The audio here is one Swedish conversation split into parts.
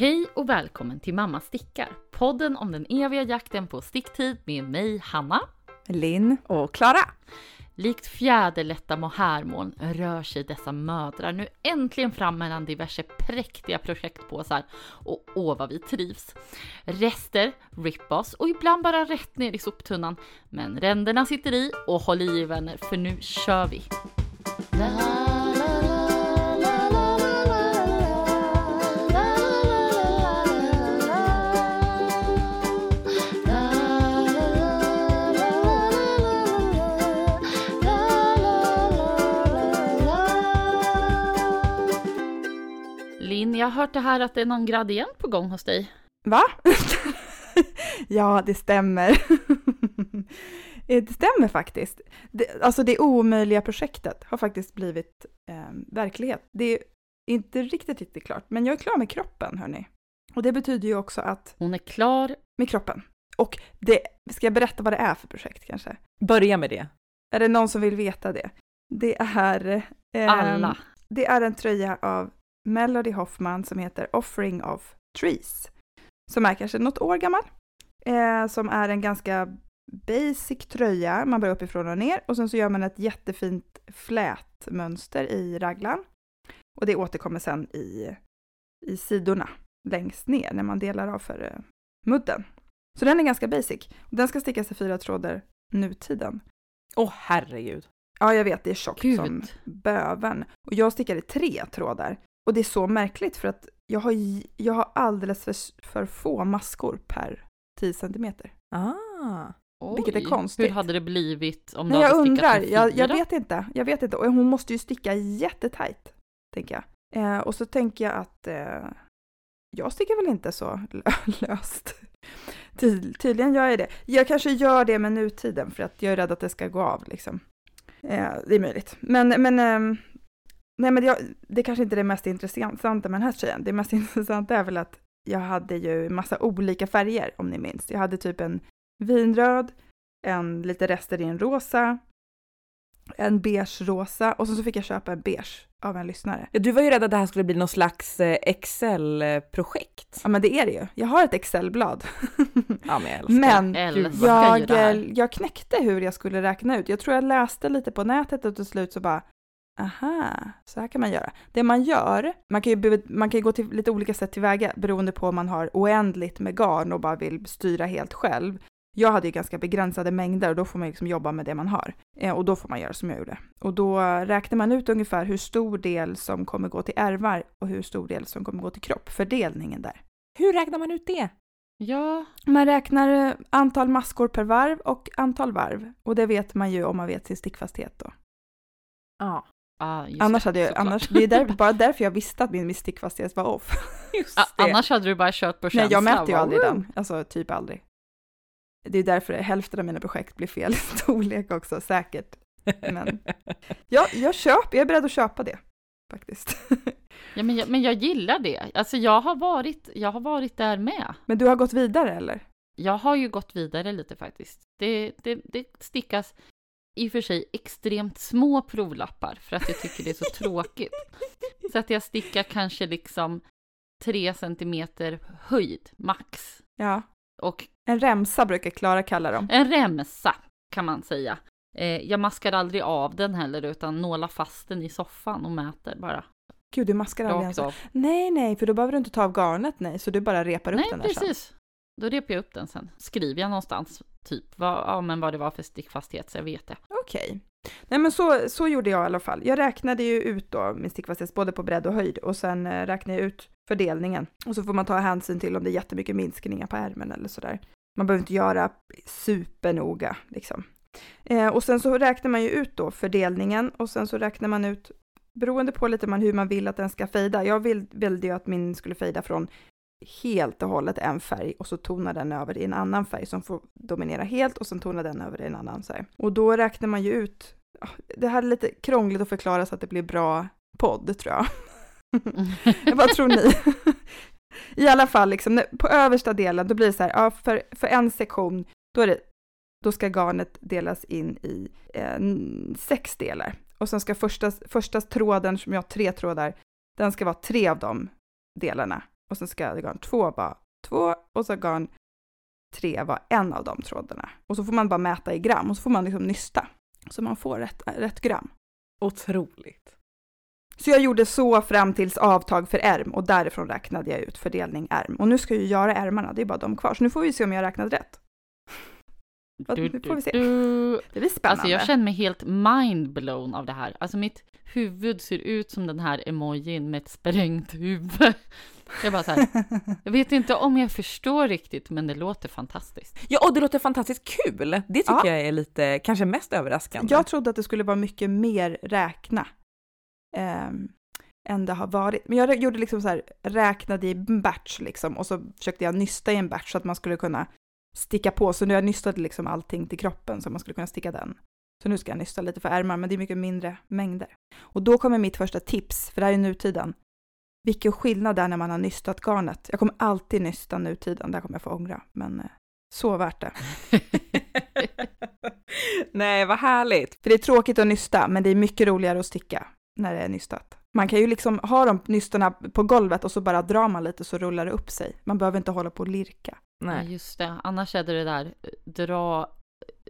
Hej och välkommen till Mamma stickar, podden om den eviga jakten på sticktid med mig Hanna. Linn och Klara. Likt fjäderlätta mohärmoln rör sig dessa mödrar nu äntligen fram mellan diverse präktiga projektpåsar och åh vad vi trivs. Rester, rip-offs och ibland bara rätt ner i soptunnan. Men ränderna sitter i och håll i er vänner för nu kör vi! Linn, jag har hört det här att det är någon gradient på gång hos dig. Va? ja, det stämmer. det stämmer faktiskt. Det, alltså det omöjliga projektet har faktiskt blivit eh, verklighet. Det är inte riktigt, riktigt klart, men jag är klar med kroppen, hörni. Och det betyder ju också att... Hon är klar med kroppen. Och det, ska jag berätta vad det är för projekt kanske? Börja med det. Är det någon som vill veta det? Det är... Eh, Alla. Det är en tröja av Melody Hoffman som heter Offering of Trees. Som är kanske något år gammal. Eh, som är en ganska basic tröja. Man börjar uppifrån och ner och sen så gör man ett jättefint flätmönster i raglan. Och det återkommer sen i, i sidorna längst ner när man delar av för eh, mudden. Så den är ganska basic. Den ska stickas i fyra trådar nutiden. Åh oh, herregud. Ja, jag vet, det är tjockt Gud. som böven. Och jag stickar i tre trådar. Och det är så märkligt för att jag har, jag har alldeles för, för få maskor per 10 centimeter. Ah. Vilket är konstigt. Hur hade det blivit om du Nej, hade jag stickat undrar, jag, jag vet inte. Jag vet inte. Och hon måste ju sticka jättetajt, tänker jag. Eh, och så tänker jag att eh, jag stickar väl inte så löst. Ty tydligen gör jag det. Jag kanske gör det med nutiden för att jag är rädd att det ska gå av liksom. Eh, det är möjligt. Men, men eh, Nej, men jag, det kanske inte är det mest intressanta med den här tjejen. Det mest intressanta är väl att jag hade ju massa olika färger, om ni minns. Jag hade typ en vinröd, en lite rester i en rosa, en beige rosa och sen så fick jag köpa en beige av en lyssnare. Ja, du var ju rädd att det här skulle bli någon slags eh, Excel-projekt. Ja, men det är det ju. Jag har ett Excel-blad. ja, men jag älskar, men älskar jag, jag knäckte hur jag skulle räkna ut. Jag tror jag läste lite på nätet och till slut så bara, aha, så här kan man göra. Det man gör, man kan ju, man kan ju gå till lite olika sätt tillväga beroende på om man har oändligt med garn och bara vill styra helt själv. Jag hade ju ganska begränsade mängder och då får man liksom jobba med det man har. Eh, och då får man göra som jag gjorde. Och då räknar man ut ungefär hur stor del som kommer gå till ärvar och hur stor del som kommer gå till kropp, fördelningen där. Hur räknar man ut det? Ja. Man räknar eh, antal maskor per varv och antal varv. Och det vet man ju om man vet sin stickfasthet då. Ja. Ah, annars hade jag, annars, det är där, bara därför jag visste att min stickfasthet var off. Ah, annars hade du bara kört på känsla. Nej, jag mäter ju aldrig den. Alltså typ aldrig. Det är därför hälften av mina projekt blir fel storlek också, säkert. Men jag, jag, köper, jag är beredd att köpa det, faktiskt. Ja, men, jag, men jag gillar det. Alltså jag har, varit, jag har varit där med. Men du har gått vidare eller? Jag har ju gått vidare lite faktiskt. Det, det, det stickas i och för sig extremt små provlappar för att jag tycker det är så tråkigt. Så att jag stickar kanske liksom tre centimeter höjd, max. Ja. Och en remsa brukar Klara kalla dem. En remsa kan man säga. Eh, jag maskar aldrig av den heller utan nålar fast den i soffan och mäter bara. Gud, du maskar aldrig ens av. Nej, nej, för då behöver du inte ta av garnet, nej, så du bara repar upp nej, den där precis. Sen. Då repar jag upp den sen. Skriver jag någonstans typ vad, ja, men vad det var för stickfasthet så jag vet det. Okej. Okay. Nej men så, så gjorde jag i alla fall. Jag räknade ju ut då min stickfasthet både på bredd och höjd och sen eh, räknade jag ut fördelningen. Och så får man ta hänsyn till om det är jättemycket minskningar på ärmen eller sådär. Man behöver inte göra supernoga liksom. Eh, och sen så räknar man ju ut då fördelningen och sen så räknar man ut beroende på lite man, hur man vill att den ska fejda. Jag vill, ville ju att min skulle fejda från helt och hållet en färg och så tonar den över i en annan färg som får dominera helt och sen tonar den över i en annan. Här. Och då räknar man ju ut, det här är lite krångligt att förklara så att det blir bra podd tror jag. Vad tror ni? I alla fall, liksom, på översta delen, då blir det så här, ja, för, för en sektion, då, är det, då ska garnet delas in i eh, sex delar. Och sen ska första, första tråden, som jag har tre trådar, den ska vara tre av de delarna och sen ska garn två vara två och så garn tre vara en av de trådarna. Och så får man bara mäta i gram och så får man liksom nysta så man får rätt, rätt gram. Otroligt. Så jag gjorde så fram tills avtag för ärm och därifrån räknade jag ut fördelning ärm. Och nu ska jag ju göra ärmarna, det är bara de kvar. Så nu får vi se om jag räknat rätt. Du, nu får vi se. du. Det blir spännande. Alltså jag känner mig helt mindblown av det här. Alltså mitt huvud ser ut som den här emojin med ett sprängt huvud. Jag bara så här, jag vet inte om jag förstår riktigt, men det låter fantastiskt. Ja, och det låter fantastiskt kul. Det tycker Ja. jag är lite, kanske mest överraskande. Jag trodde att det skulle vara mycket mer räkna ehm, än det har varit. Men jag gjorde liksom så här, räknade i en batch liksom och så försökte jag nysta i en batch så att man skulle kunna sticka på. Så nu har jag nystat liksom allting till kroppen så man skulle kunna sticka den. Så nu ska jag nysta lite för ärmar, men det är mycket mindre mängder. Och då kommer mitt första tips, för det här är nutiden. Vilken skillnad det är när man har nystat garnet. Jag kommer alltid nysta nutiden, där kommer jag få ångra, men eh, så värt det. Nej, vad härligt. För det är tråkigt att nysta, men det är mycket roligare att sticka när det är nystat. Man kan ju liksom ha de nystorna på golvet och så bara drar man lite så rullar det upp sig. Man behöver inte hålla på och lirka. Ja, Nej. just det. Annars är det det där, eh, dra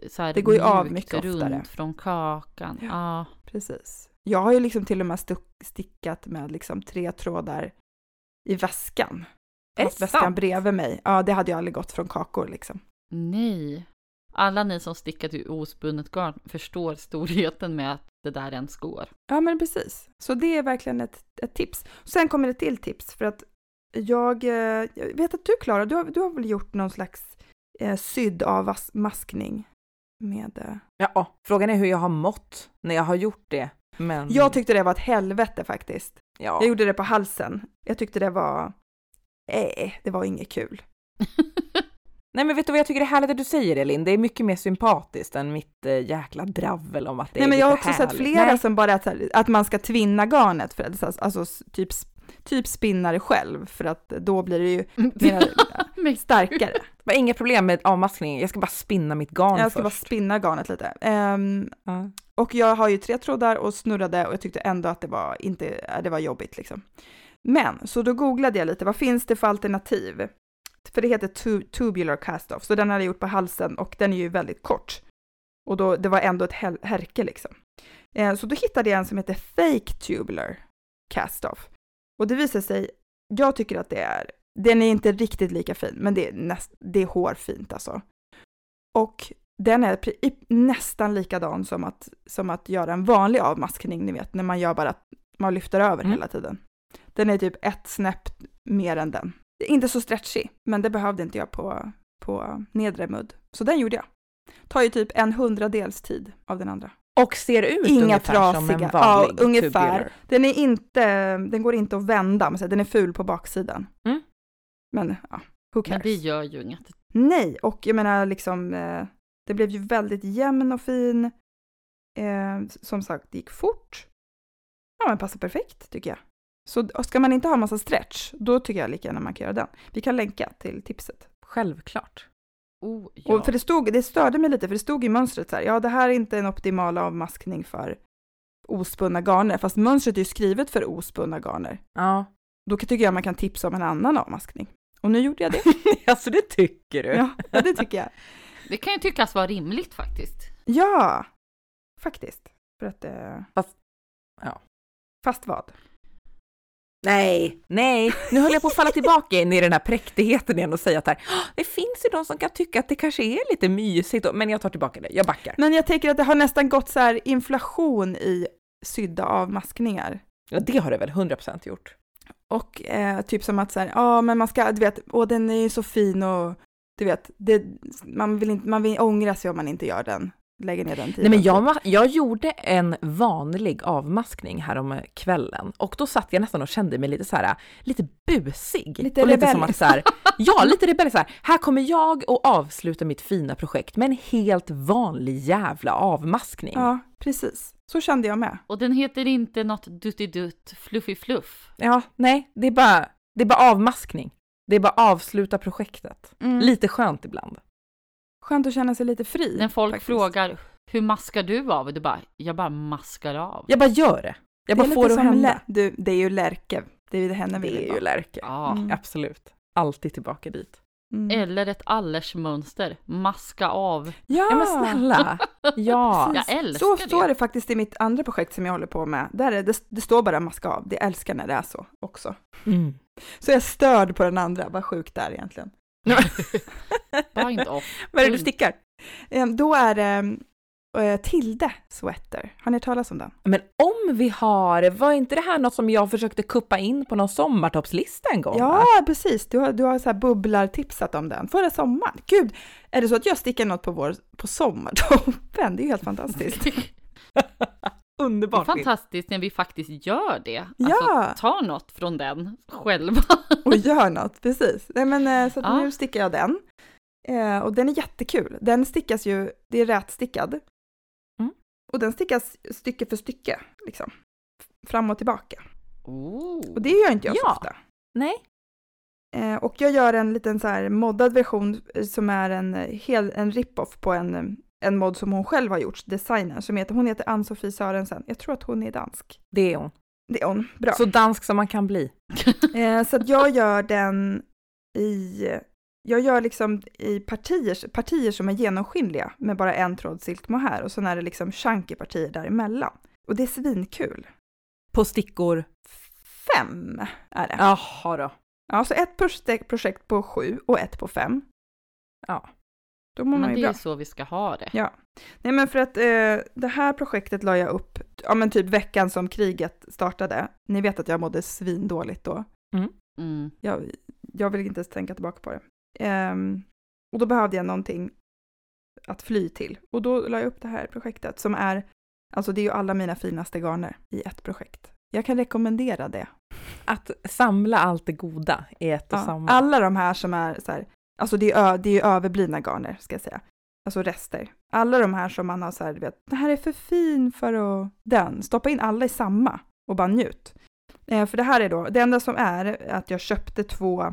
eh, så här Det går ju av mycket runt oftare. från kakan. Ja. Ja. Precis. Jag har ju liksom till och med stickat med liksom tre trådar i väskan. Är det väskan sant? bredvid mig. Ja, det hade ju aldrig gått från kakor liksom. Nej. Alla ni som stickat i ospunnet garn förstår storheten med att det där ens går. Ja, men precis. Så det är verkligen ett, ett tips. Sen kommer det till tips för att jag, eh, jag vet att du Klara, du har, du har väl gjort någon slags eh, sydd av maskning med... Eh. Ja, frågan är hur jag har mått när jag har gjort det. Men Jag tyckte det var ett helvete faktiskt. ja. Jag gjorde det på halsen. Jag tyckte det var... Eh, det var inget kul. Nej men vet du vad jag tycker är härligt att du säger Elin? Det är mycket mer sympatiskt än mitt eh, jäkla dravel om att det Nej, är men jag har också sett härligt. flera Nej. som bara att, att man ska tvinna garnet, för att, alltså typ, typ spinna det själv, för att då blir det ju mer starkare. Det var inga problem med avmaskningen, jag ska bara spinna mitt garn Jag ska bara först. spinna garnet lite. Ehm, Ja. och jag har ju tre trådar och snurrade och jag tyckte ändå att det var, inte, äh, det var jobbigt liksom. Men, så då googlade jag lite, vad finns det för alternativ? För det heter tu- tubular cast-off, så den hade jag gjort på halsen och den är ju väldigt kort. Och då, det var ändå ett härke liksom. Eh, så då hittade jag en som heter fake tubular cast-off. Och det visar sig, jag tycker att det är, den är inte riktigt lika fin, men det är, näst, det är hårfint alltså. Och den är nästan likadan som att, som att göra en vanlig avmaskning, ni vet, när man gör bara att man lyfter över Mm. hela tiden. Den är typ ett snäpp mer än den. Det är Inte så stretchy, men det behövde inte jag på, på nedre mudd. Så den gjorde jag. Tar ju typ en hundradels tid av den andra. Och ser ut Inga ungefär som en trasiga. vanlig Ja, ungefär. tubular. Den är inte, den går inte att vända, den är ful på baksidan. Mm. Men ja, who cares? Men det gör ju inget. Nej, och jag menar liksom, eh, det blev ju väldigt jämn och fin. Eh, som sagt, det gick fort. Ja, men passar perfekt tycker jag. Så ska man inte ha massa stretch, då tycker jag lika gärna man kan göra den. Vi kan länka till tipset. Självklart. Oh, ja. Och för det stod, det störde mig lite, för det stod i mönstret så här, ja det här är inte en optimal avmaskning för ospunna garner, fast mönstret är ju skrivet för ospunna garner. Ja. Då tycker jag man kan tipsa om en annan avmaskning. Och nu gjorde jag det. alltså det tycker du? Ja, det tycker jag. Det kan ju tyckas vara rimligt faktiskt. Ja, faktiskt. För att eh, Fast- ja. Fast vad? Nej, nej, nu höll jag på att falla tillbaka in i den här präktigheten igen och säga att här, "Ah, det finns ju de som kan tycka att det kanske är lite mysigt, men jag tar tillbaka det, jag backar. Men jag tänker att det har nästan gått så här inflation i sydda avmaskningar. Ja, det har det väl 100% gjort. Och eh, typ som att så här, ja men man ska, du vet, åh den är ju så fin och du vet, det, man, vill inte, man vill ångra sig om man inte gör den, lägger ner den Nej, tiden. men jag, jag gjorde en vanlig avmaskning här om kvällen och då satt jag nästan och kände mig lite så här, lite busig. Lite och lite som att så här, ja, lite rebellisk. Så här, här kommer jag att avsluta mitt fina projekt med en helt vanlig jävla avmaskning. Ja, precis. Så kände jag med. Och den heter inte något duttidutt fluffy fluff. Ja, nej, det är bara, det är bara avmaskning. Det är bara avsluta projektet. Mm. Lite skönt ibland. Skönt att känna sig lite fri. När folk faktiskt. frågar hur maskar du av? Och du bara, jag bara maskar av. Jag bara gör det. Jag det bara är får det att hända. Du, det är ju Lärke Det är ju henne vi Det vill är ju. Lärke. Ja. Mm. Absolut. Alltid tillbaka dit. Mm. Eller ett allersmönster. Maska av. Ja, Ja men snälla. Ja. Jag älskar så det. står det faktiskt i mitt andra projekt som jag håller på med. Där är det, det står bara maska av. Det älskar när det är så också. Mm. Så jag är störd på den andra. Vad sjukt det är egentligen. Inte off. Vad är det du stickar? Eh, Då är det eh, Tilde Sweater. Har ni hört talas om den? Men om vi har, var inte det här något som jag försökte kuppa in på någon sommartoppslista en gång? Ja, va? precis. Du har, du har så här bubblar-tipsat om den förra sommaren. Gud, är det så att jag stickar något på, vår, på sommartoppen? Det är ju helt fantastiskt. Det är Underbart. fantastiskt när vi faktiskt gör det. Ja. Alltså, ta något från den själva. och gör något, precis. Nej, men, eh, så Ja. nu stickar jag den. Eh, och den är jättekul. Den stickas ju, det är rätstickad. Mm. Och den stickas stycke för stycke, liksom. Fram och tillbaka. Oh. Och det gör inte jag så Ja. ofta. Nej. Eh, och jag gör en liten så här moddad version eh, som är en, eh, hel, en rip-off på en, en mod som hon själv har gjort, designer, som heter, hon heter Ann-Sofie Sörensen. Jag tror att hon är dansk. Det är hon. Det är hon, bra. Så dansk som man kan bli. Eh, så att jag gör den i, jag gör liksom i partier, partier som är genomskinliga med bara en tråd silkmohair och sen är det liksom chunky partier däremellan. Och det är svinkul. På stickor. Fem är det. Ja, Jaha då. så ett projekt, projekt på sju och ett på fem. Ja. Då mår man Men ju det bra. är så vi ska ha det. Ja. Nej men för att eh, det här projektet la jag upp, ja men typ veckan som kriget startade. Ni vet att jag mådde svindåligt då. Mm. Jag, jag vill inte ens tänka tillbaka på det. Ehm, och då behövde jag någonting att fly till. Och då la jag upp det här projektet som är, alltså det är ju alla mina finaste garner i ett projekt. Jag kan rekommendera det. Att samla allt det goda i ett och Ja, samma. alla de här som är så här, alltså det är, det är överblivna garner ska jag säga. Alltså rester. Alla de här som man har så här, du vet, det här är för fin för att den. Stoppa in alla i samma och bara njut. Eh, för det här är då, det enda som är att jag köpte två,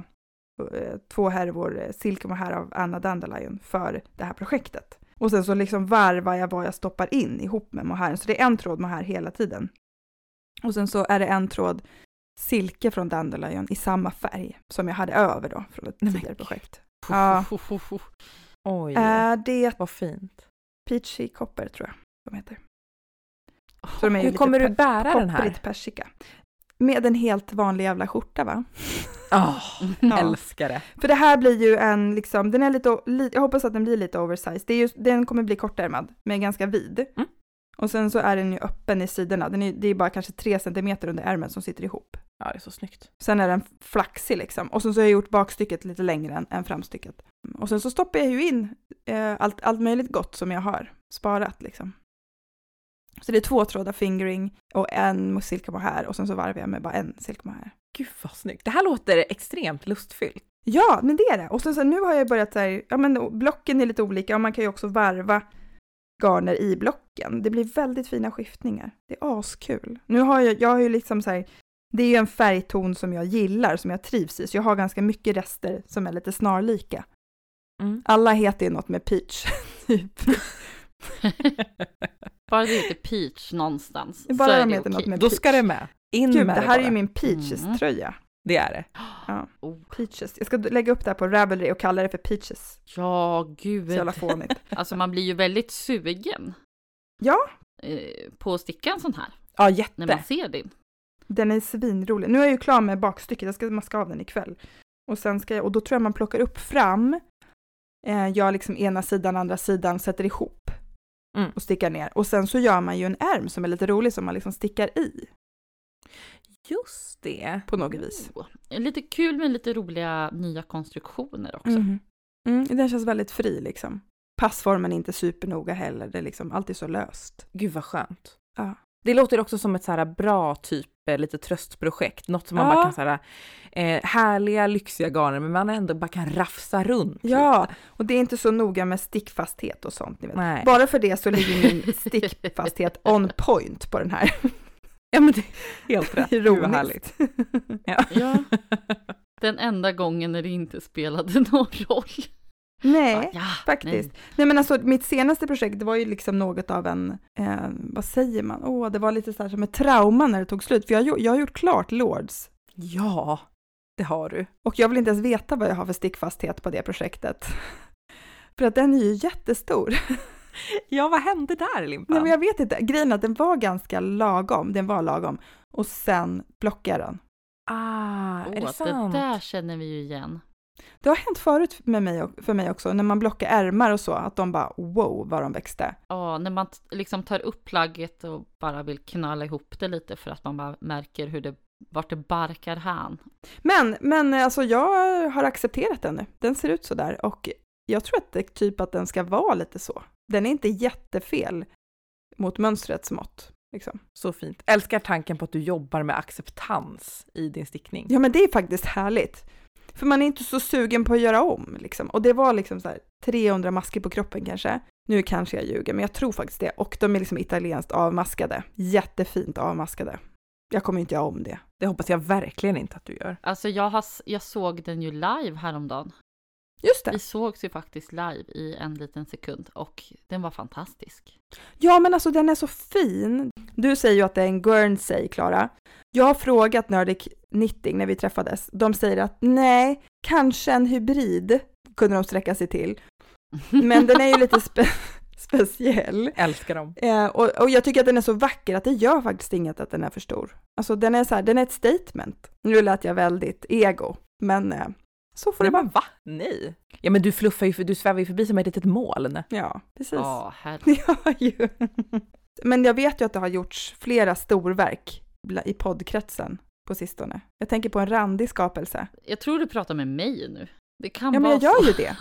eh, två härvor eh, silkemohair av Anna Dandelion för det här projektet. Och sen så liksom varvar jag vad jag stoppar in ihop med mohairen. Så det är en tråd mohair hela tiden. Och sen så är det en tråd silke från Dandelion i samma färg som jag hade över då från ett tidigare projekt. Ja. Oj, Är det vad fint. Peachy Copper tror jag de heter. Så de Hur kommer du bära den här? Kopprigt persika. Med en helt vanlig jävla skjorta va? Oh, Ja. Älskar det. För det här blir ju en, liksom, den är lite, jag hoppas att den blir lite oversized. Det är just, den kommer bli kortärmad, men ganska vid. Mm. Och sen så är den ju öppen i sidorna. Den är, det är bara kanske tre centimeter under ärmen som sitter ihop. Ja, det är så snyggt. Sen är den flaxig liksom. Och sen så har jag gjort bakstycket lite längre än, än framstycket. Och sen så stoppar jag ju in eh, allt, allt möjligt gott som jag har sparat liksom. Så det är två trådar fingering och en silkemohair och sen så varvar jag med bara en silkemohair. Gud vad snyggt. Det här låter extremt lustfyllt. Ja, men det är det. Och sen så nu har jag börjat så här, ja men blocken är lite olika och man kan ju också varva garner i blocken. Det blir väldigt fina skiftningar. Det är askul. Nu har jag, jag har ju liksom så här, det är ju en färgton som jag gillar, som jag trivs i, så jag har ganska mycket rester som är lite snarlika. Mm. Alla heter ju något med peach, typ. Bara det heter peach någonstans Det är bara så är de det heter något okej. med Då ska det med. In Gud, med det här är bara. ju min Peaches-tröja. Det är det. Oh. Peaches. Jag ska lägga upp det här på Ravelry och kalla det för Peaches. Ja, Så gud. jävla fånigt. Alltså man blir ju väldigt sugen. Ja. eh, På att sticka en sån här, Ja, jätte. när man ser din. Den är svinrolig. Nu är jag ju klar med bakstycket, jag ska maska av den ikväll. Och, sen ska jag, och då tror jag man plockar upp fram, eh, jag liksom ena sidan, andra sidan, sätter ihop Mm. och stickar ner. Och sen så gör man ju en ärm som är lite rolig som man liksom stickar i Just det. på något vis. Oh. Lite kul med lite roliga nya konstruktioner också. Mm. Mm, den känns väldigt fri liksom. Passformen är inte supernoga heller, det är liksom alltid så löst. Gud vad skönt. Ja. Det låter också som ett så här bra typ eh, lite tröstprojekt, något som man Ja. bara kan så här, eh, härliga lyxiga garner men man ändå bara kan rafsa runt. Ja, lite. och det är inte så noga med stickfasthet och sånt. Ni vet. Nej. Bara för det så ligger min stickfasthet on point på den här. Ja men det är helt rätt. Ironiskt. Ja. Ja. Den enda gången när det inte spelade någon roll. Nej, ja, faktiskt. Nej. men alltså mitt senaste projekt det var ju liksom något av en, eh, vad säger man, åh det var lite så här som ett trauma när det tog slut. För jag, jag har gjort klart Lords Ja, det har du. Och jag vill inte ens veta vad jag har för stickfasthet på det projektet. För att den är ju jättestor. Ja, vad hände där Limpan? Nej men jag vet inte, grejen är att den var ganska lagom, den var lagom. Och sen blockade jag den. Ah, är det sant? det där känner vi ju igen. Det har hänt förut med mig, och- för mig också, när man blockar ärmar och så, att de bara wow vad de växte. Ja, när man t- liksom tar upp plagget och bara vill knalla ihop det lite för att man bara märker hur det, vart det barkar hän. Men, men alltså jag har accepterat den nu. Den ser ut så där och jag tror att det typ att den ska vara lite så. Den är inte jättefel mot mönstrets mått. Liksom. Så fint. Älskar tanken på att du jobbar med acceptans i din stickning. Ja, men det är faktiskt härligt. För man är inte så sugen på att göra om liksom. Och det var liksom så här 300 masker på kroppen kanske. Nu kanske jag ljuger, men jag tror faktiskt det. Och de är liksom italienskt avmaskade. Jättefint avmaskade. Jag kommer inte göra om det. Det hoppas jag verkligen inte att du gör. Alltså jag, har, jag såg den ju live häromdagen. Just Vi det. sågs ju faktiskt live i en liten sekund och den var fantastisk. Ja, men alltså den är så fin. Du säger ju att det är en Guernsey, Klara. Jag har frågat Nordic Knitting när vi träffades. De säger att nej, kanske en hybrid kunde de sträcka sig till. Men den är ju lite spe speciell. Älskar dem. Eh, och, och jag tycker att den är så vacker att det gör faktiskt inget att den är för stor. Alltså den är så här, den är ett statement. Nu lät jag väldigt ego, men eh, så får Nej, det vara. men va? Nej. Ja, men du fluffar ju, du svävar ju förbi som ett litet moln. Ja, precis. Ja, herre. Ja, ju. Men jag vet ju att det har gjorts flera storverk i poddkretsen på sistone. Jag tänker på en randig skapelse. Jag tror du pratar med mig nu. Det kan Ja, men vara jag gör ju det.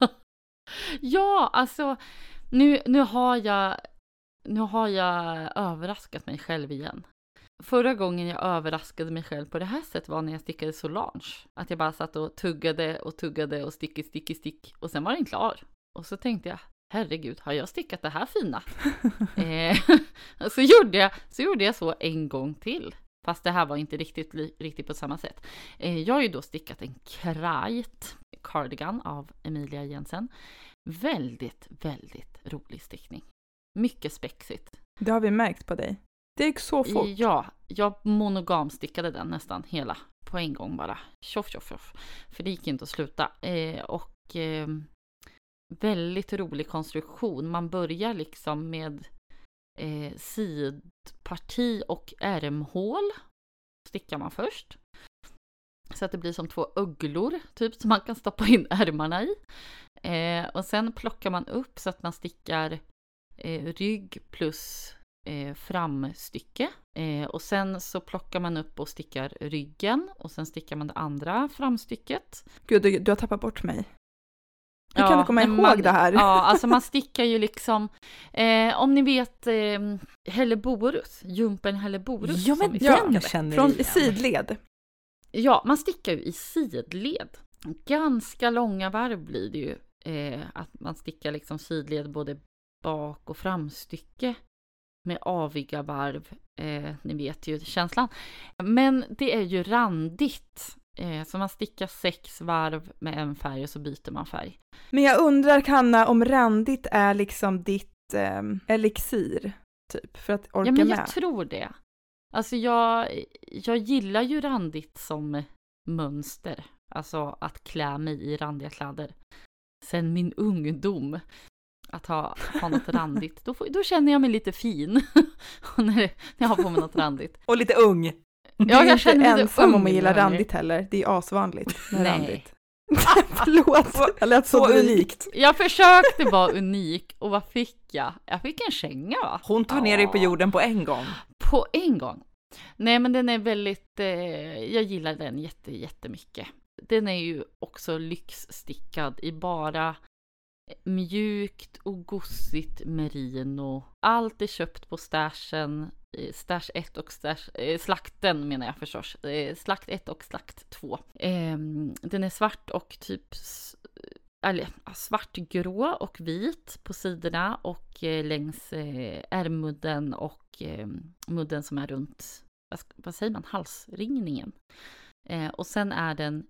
Ja, alltså nu, nu, har jag, nu har jag överraskat mig själv igen. Förra gången jag överraskade mig själv på det här sättet var när jag stickade Solange. Att jag bara satt och tuggade och tuggade och stick, stick, stick och sen var den klar. Och så tänkte jag, herregud, har jag stickat det här fina? eh, så, gjorde jag, så gjorde jag så en gång till. Fast det här var inte riktigt, riktigt på samma sätt. Eh, jag har ju då stickat en Krajt cardigan av Emilia Jensen. Väldigt, väldigt rolig stickning. Mycket spexigt. Det har vi märkt på dig. Det gick så fort. Ja, jag monogamstickade den nästan hela på en gång bara. Tjoff, tjoff, tjoff. För det gick inte att sluta. Eh, och eh, väldigt rolig konstruktion. Man börjar liksom med eh, sidparti och ärmhål. Stickar man först. Så att det blir som två öglor, typ, som man kan stoppa in ärmarna i. Eh, och sen plockar man upp så att man stickar eh, rygg plus eh, framstycke. Eh, och sen så plockar man upp och stickar ryggen och sen stickar man det andra framstycket. Gud, du, du har tappat bort mig. Hur kan du komma ihåg man, det här? Ja, alltså man stickar ju liksom, eh, om ni vet eh, Helleborus, Jumpen Helleborus. Ja, men Ja, den stickade. känner Från igen. sidled. Ja, man stickar ju i sidled. Ganska långa varv blir det ju. Eh, att man stickar liksom sidled både bak och framstycke med aviga varv. Eh, ni vet ju känslan. Men det är ju randigt. Eh, så man stickar sex varv med en färg och så byter man färg. Men jag undrar, Hanna, om randigt är liksom ditt eh, elixir, typ, för att orka Ja, men med. jag tror det. Alltså jag, jag gillar ju randigt som mönster. Alltså att klä mig i randiga kläder. Sen min ungdom. Att ha, ha något randigt. Då, får, då känner jag mig lite fin. när, när jag har på mig något randigt. Och lite ung. Du Ja, är jag inte känner mig lite ensam om ung att gilla randigt heller. Det är asvanligt med Nej. randigt. Förlåt, jag lät så, unikt. Jag försökte vara unik och vad fick jag? Jag fick en känga va? Hon tar ner dig på jorden på en gång. På en gång. Nej men den är väldigt, eh, jag gillar den jätte, jättemycket. Den är ju också lyxstickad i bara mjukt och gossigt merino. Allt är köpt på stashen, eh, stash 1 och stash, eh, slakten menar jag förstås. Eh, slakt 1 och slakt 2. Eh, den är svart och typ eh, eller svartgrå och vit på sidorna och eh, längs eh, ärmudden och eh, mudden som är runt, vad, vad säger man, halsringningen. Eh, och sen är den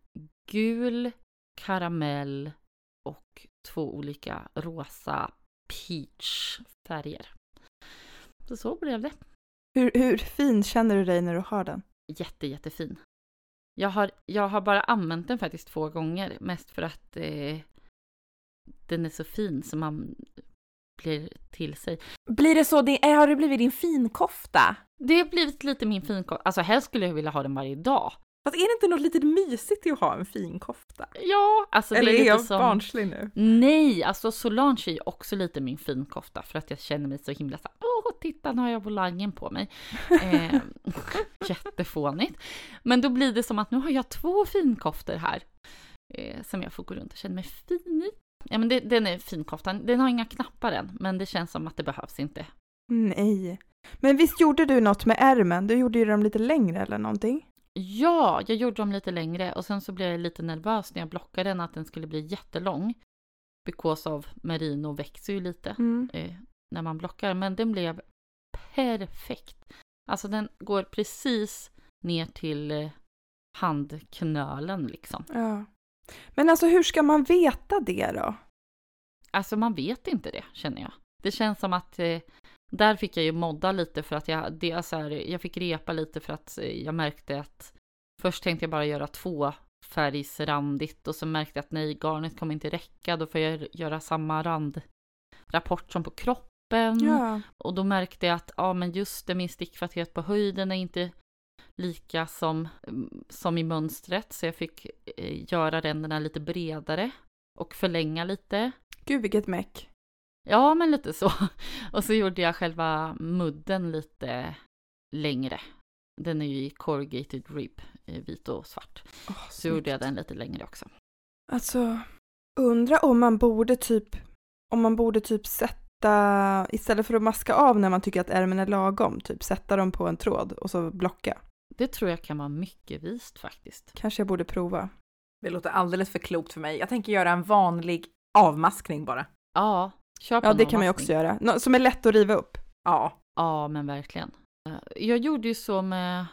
gul, karamell och två olika rosa peach färger. Så så blev det. Hur, hur fin känner du dig när du har den? Jätte, jättefin. Jag har, jag har bara använt den faktiskt två gånger, mest för att eh, den är så fin som man blir till sig. Blir det så, det, har det blivit din finkofta? Det har blivit lite min finkofta. Alltså helst skulle jag vilja ha den varje dag. Fast är det inte något lite mysigt i att ha en finkofta? Ja, alltså Eller det är, är lite jag som... barnslig nu? Nej, alltså Solange är ju också lite min finkofta för att jag känner mig så himla så åh titta nu har jag volangen på mig. Eh, jättefånigt. Men då blir det som att nu har jag två finkoftor här eh, som jag får gå runt och känna mig fin i. Ja men det, den är finkoftan, den har inga knappar än men det känns som att det behövs inte. Nej. Men visst gjorde du något med ärmen? Du gjorde ju dem lite längre eller någonting? Ja, jag gjorde dem lite längre och sen så blev jag lite nervös när jag blockade den att den skulle bli jättelång. Because of merino växer ju lite Mm. eh, när man blockar, men den blev perfekt. Alltså den går precis ner till eh, handknölen liksom. Ja. Men alltså hur ska man veta det då? Alltså man vet inte det känner jag. Det känns som att eh, där fick jag ju modda lite för att jag, det är så här, jag fick repa lite för att eh, jag märkte att först tänkte jag bara göra två färgsrandigt och så märkte jag att nej, garnet kommer inte räcka. Då får jag göra samma randrapport som på kroppen. Ja. Och då märkte jag att ja, men just det, min stickfatthet på höjden är inte lika som, mm, som i mönstret. Så jag fick eh, göra ränderna lite bredare och förlänga lite. Gud vilket meck. Ja, men lite så. Och så gjorde jag själva mudden lite längre. Den är ju i corrugated rib, i vit och svart. Oh, Så gjorde jag den lite längre också. Alltså, undra om man borde typ, om man borde typ sätta, istället för att maska av när man tycker att ärmen är lagom, typ sätta dem på en tråd och så blocka. Det tror jag kan vara mycket vist faktiskt. Kanske jag borde prova. Det låter alldeles för klokt för mig. Jag tänker göra en vanlig avmaskning bara. Ja, kör på Ja, det kan man ju också göra. Nå- som är lätt att riva upp. Ja. Ja, men verkligen. Eh, Jag gjorde ju så med...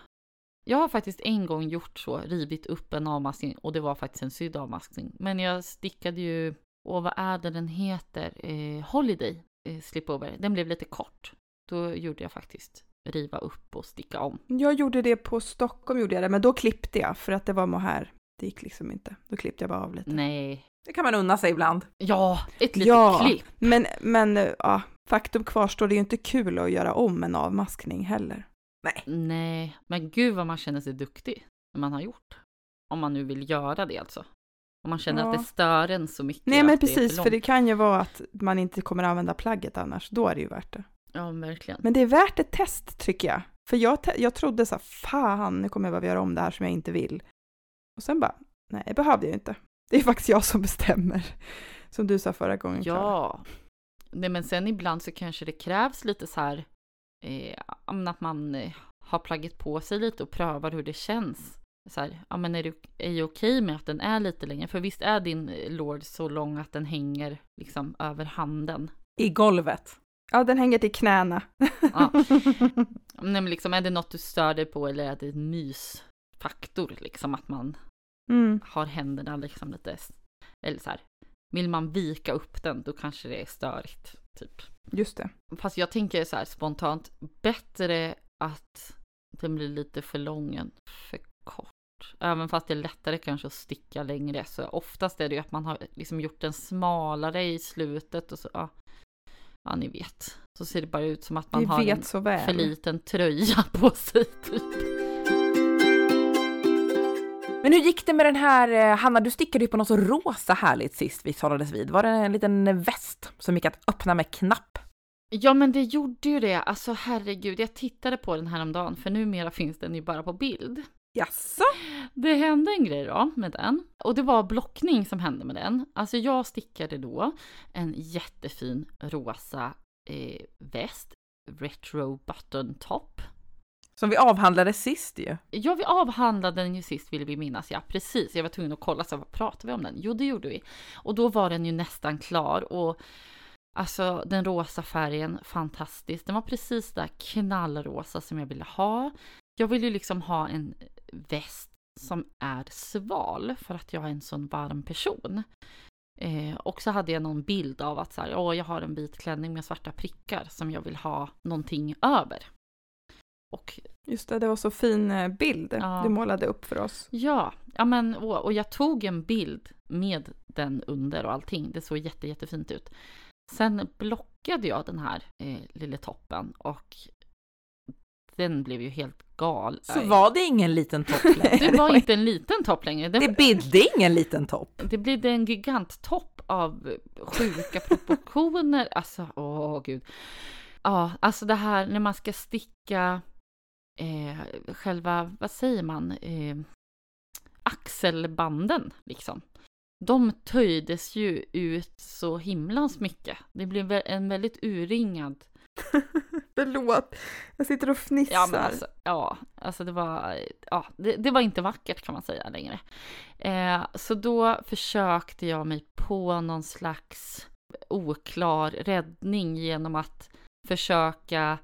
Jag har faktiskt en gång gjort så, rivit upp en avmaskning och det var faktiskt en sydd avmaskning. Men jag stickade ju, och vad är det den heter? Eh, Holiday eh, slipover. Den blev lite kort. Då gjorde jag faktiskt riva upp och sticka om. Jag gjorde det på Stockholm, gjorde jag det, men då klippte jag för att det var mohair. Det gick liksom inte. Då klippte jag bara av lite. Nej. Det kan man unna sig ibland. Ja, ett litet Ja. klipp. Men, men ja, faktum kvarstår, det är ju inte kul att göra om en avmaskning heller. Nej, men gud vad man känner sig duktig när man har gjort. Om man nu vill göra det alltså. Om man känner Ja. att det stör en så mycket. Nej men precis, för, långt. det kan ju vara att man inte kommer använda plagget annars. Då är det ju värt det. Ja, verkligen. Men det är värt ett test tycker jag. För jag, jag trodde så här, fan nu kommer jag behöva göra om det här som jag inte vill. Och sen bara, nej det behövde jag inte. Det är faktiskt jag som bestämmer. Som du sa förra gången. Klara. Ja. Nej, men sen ibland så kanske det krävs lite så här eh, att man eh, har plagget på sig lite och prövar hur det känns. Så här, ja men är det är det okej med att den är lite längre? För visst är din eh, lord så lång att den hänger liksom över handen? I golvet. Ja, den hänger till knäna. Ja. Nej, men liksom, är det något du stör dig på eller är det en mysfaktor? Liksom att man mm. har händerna liksom lite, eller så här, vill man vika upp den då kanske det är störigt. Typ. Just det. Fast jag tänker så här spontant, bättre att den blir lite för lång än för kort. Även fast det är lättare kanske att sticka längre så oftast är det ju att man har liksom gjort den smalare i slutet och så, ja, ja ni vet. Så ser det bara ut som att man Vi har en för liten tröja på sig typ. Men hur gick det med den här, eh, Hanna, du stickade ju på något så rosa härligt sist vi talades vid. Var det en liten väst som gick att öppna med knapp? Ja men det gjorde ju det, alltså herregud, jag tittade på den här om dagen för numera finns den ju bara på bild. Jaså? Det hände en grej då med den. Och det var blockning som hände med den. Alltså jag stickade då en jättefin rosa eh, väst, retro button top. Som vi avhandlade sist ju. Ja, vi avhandlade den ju sist vill vi minnas, ja precis. Jag var tvungen att kolla, så vad pratade vi om den? Jo, det gjorde vi. Och då var den ju nästan klar och alltså den rosa färgen, fantastisk. Den var precis där knallrosa som jag ville ha. Jag vill ju liksom ha en väst som är sval för att jag är en sån varm person. Eh, och så hade jag någon bild av att så här, åh, jag har en vit klänning med svarta prickar som jag vill ha någonting över. Och Just det, det var så fin eh, bild Ja. du målade upp för oss. ja, ja men, och, och jag tog en bild med den under och allting. Det såg jätte, jättefint ut. Sen blockade jag den här eh, lilla toppen och den blev ju helt gal. Så var det ingen liten topp längre. Det var inte en liten topp längre. Det, Det bidde ingen liten topp. det blev en giganttopp av sjuka proportioner. Alltså, åh gud. Ja, alltså det här när man ska sticka eh, själva, vad säger man, eh, axelbanden liksom. De töjdes ju ut så himlans mycket. Det blev en väldigt urringad Förlåt, jag sitter och fnissar. Ja, men alltså, ja, alltså det var, ja, det, det var inte vackert kan man säga längre. Eh, så då försökte jag mig på någon slags oklar räddning genom att försöka,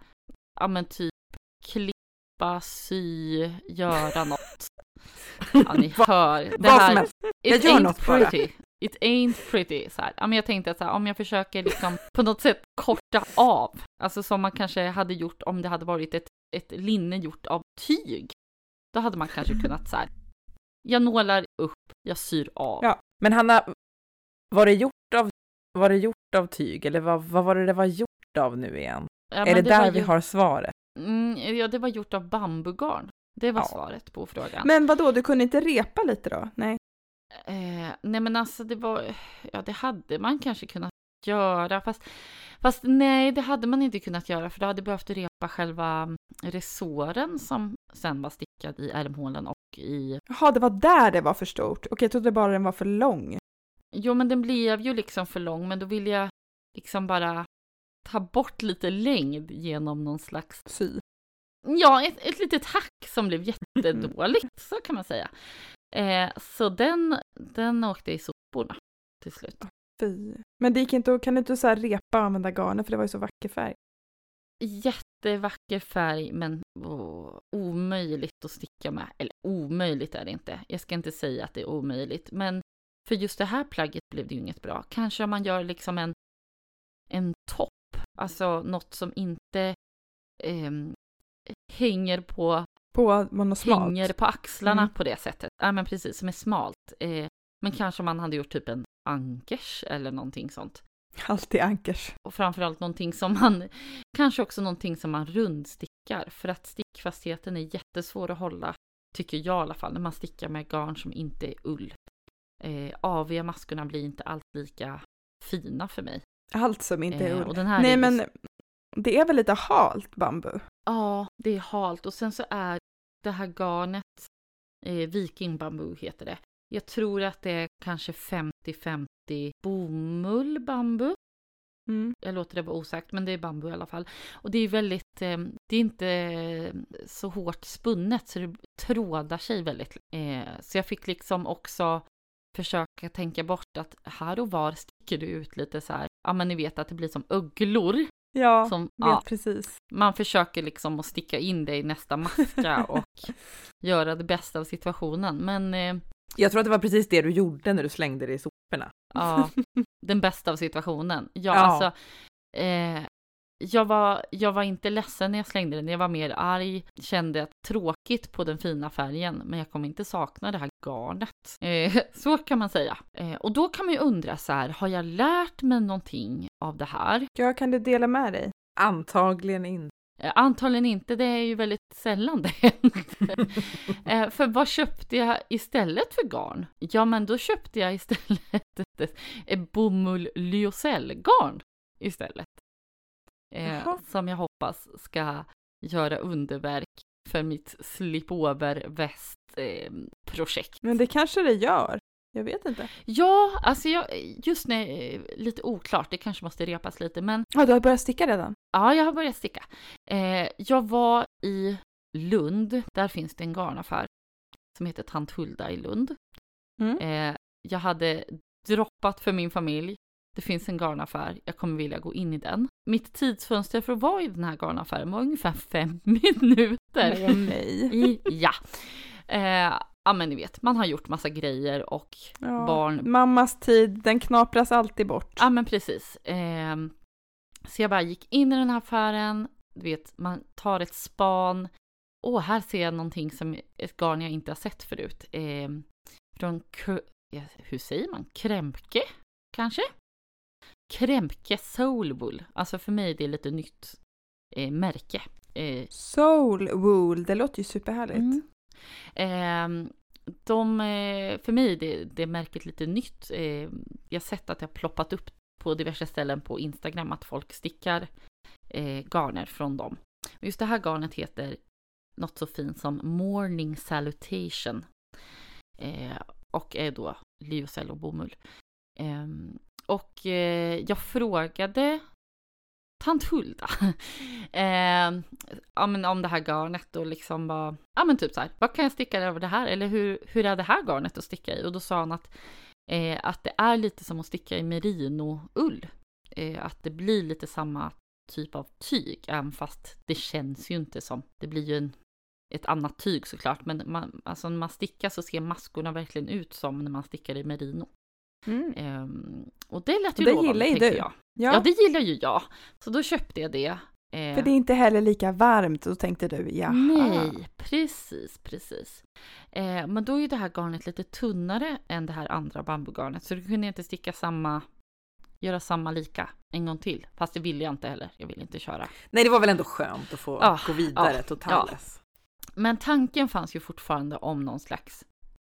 ja men typ klippa, sy, göra något. Ja, ni hör. Det Vad som här, helst. it gör ain't något bara. pretty. It ain't pretty. Så här. Ja, men jag tänkte att så här, om jag försöker liksom på något sätt korta av, alltså som man kanske hade gjort om det hade varit ett, ett linne gjort av tyg. Då hade man kanske kunnat så här, jag nålar upp, jag syr av. Ja. Men Hanna, var det gjort av, var det gjort av tyg eller vad, vad var det det var gjort av nu igen? Ja, är men det, där vi ju- har svaret? Mm, ja, det var gjort av bambugarn. Det var Ja. svaret på frågan. Men vad då? du kunde inte repa lite då? Nej. Eh, nej men alltså det var, ja det hade man kanske kunnat göra fast, fast nej det hade man inte kunnat göra för då hade behövt repa själva resåren som sen var stickad i ärmhålen och i, Jaha, det var där det var för stort. Okej, jag trodde bara den var för lång. jo men den blev ju liksom för lång men då ville jag liksom bara ta bort lite längd genom någon slags, Sy. ja ett, ett litet hack som blev jättedåligt så kan man säga. Eh, så den, den åkte i soporna till slut. Fy. Men det gick inte att, kan du inte så här repa och använda garnet för det var ju så vacker färg. jättevacker färg men åh, omöjligt att sticka med. Eller omöjligt är det inte. Jag ska inte säga att det är omöjligt. Men för just det här plagget blev det ju inget bra. Kanske om man gör liksom en, en topp. Alltså något som inte ehm, hänger på, På monosmalt. hänger på axlarna Mm. på det sättet. Ja men precis, som är smalt. Eh, men kanske man hade gjort typ en ankers eller någonting sånt. Alltid ankers. Och framförallt någonting som man, kanske också någonting som man rundstickar. För att stickfastheten är jättesvår att hålla, tycker jag i alla fall, när man stickar med garn som inte är ull. Eh, aviga maskorna blir inte alls lika fina för mig. Allt som inte är Eh, ull. här Nej är men det är väl lite halt bambu? Ja, det är halt och sen så är det här garnet, eh, Viking bambu heter det. Jag tror att det är kanske 50-50 bomull bambu. Mm. jag låter det vara osagt, men det är bambu i alla fall. Och det är väldigt, eh, det är inte eh, så hårt spunnet så det trådar sig väldigt. Eh, så jag fick liksom också försöka tänka bort att här och var sticker du ut lite så här, ja men ni vet att det blir som ugglor. Ja, Som, vet ja, precis. man försöker liksom att sticka in det i nästa maska och göra det bästa av situationen. Men eh, Jag tror att det var precis det du gjorde när du slängde det i soporna. Ja, den bästa av situationen. Ja, Ja. alltså. Eh, jag, var, jag var inte ledsen när jag slängde den. Jag var mer arg. Kände att tråkigt på den fina färgen. Men jag kommer inte sakna det här garnet. Eh, så kan man säga. Eh, och då kan man ju undra så här. Har jag lärt mig någonting av det här? Ja, kan du dela med dig? Antagligen inte. Eh, antagligen inte. Det är ju väldigt sällan det händer. Eh, för vad köpte jag istället för garn? Ja, men då köpte jag istället ett, ett bomull lyocellgarn istället. Eh, som jag hoppas ska göra underverk för mitt slipover väst eh, projekt. Men det kanske det gör. Jag vet inte. Ja, alltså jag, just nu eh, lite oklart, det kanske måste repas lite, men Ja, du har börjat sticka redan? Ja, jag har börjat sticka. Eh, jag var i Lund. Där finns det en garnaffär som heter Tant Hulda i Lund. Mm. Eh, jag hade droppat för min familj. Det finns en garnaffär. Jag kommer vilja gå in i den. Mitt tidsfönster för att vara i den här garnaffären var ungefär fem minuter. Nej. I, ja. Eh, ja, men ni vet, man har gjort massa grejer och Ja. barn Mammas tid, den knapras alltid bort. Ja men precis. Ehm, så jag bara gick in i den här affären du vet, man tar ett span. Åh, här ser jag någonting som ett garn jag inte har sett förut. Eh, från, hur säger man, Kremke kanske? Kremke Soulwool. Alltså för mig det är lite nytt eh, märke. Eh, Soulwool, det låter ju superhärligt. Mm. Eh, de, för mig är det, det märket lite nytt. Eh, jag har sett att det har ploppat upp på diverse ställen på Instagram att folk stickar eh, garner från dem. Just det här garnet heter något så fint som Morning Salutation eh, och är då lyocell och bomull. Eh, och eh, jag frågade tant Hulda eh, ja, men om det här garnet och liksom bara, ja men typ så här, vad kan jag sticka över det här? Eller hur, hur är det här garnet att sticka i? Och då sa han att, eh, att det är lite som att sticka i merinoull. Eh, att det blir lite samma typ av tyg, även fast det känns ju inte som, det blir ju en, ett annat tyg såklart, men man, alltså när man stickar så ser maskorna verkligen ut som när man stickar i merino. Mm. Um, och det lät ju det lovande, gillar ju du. Jag. Ja. ja, det gillar ju jag. Så då köpte jag det. För det är inte heller lika varmt, då tänkte du ja. Nej, precis, precis. Eh, men då är ju det här garnet lite tunnare än det här andra bambugarnet, så du kunde inte sticka samma, göra samma lika en gång till. Fast det ville jag inte heller, jag ville inte köra. Nej, det var väl ändå skönt att få ah, gå vidare ah, totalt. Ja. Men tanken fanns ju fortfarande om någon slags,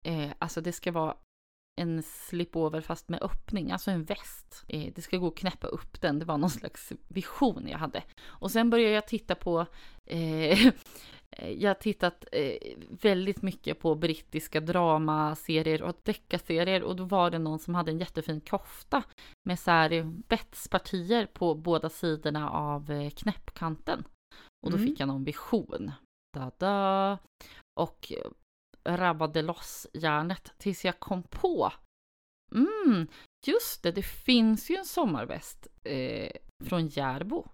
eh, alltså det ska vara en slipover fast med öppning, alltså en väst. Eh, det ska gå att knäppa upp den, det var någon slags vision jag hade. Och sen började jag titta på eh, jag har tittat eh, väldigt mycket på brittiska dramaserier och deckarserier och då var det någon som hade en jättefin kofta med så här betspartier på båda sidorna av eh, knäppkanten. Och då mm. fick jag någon vision. Da, da. Och rabbade loss järnet tills jag kom på. Mm, just det, det finns ju en sommarväst eh, från Järbo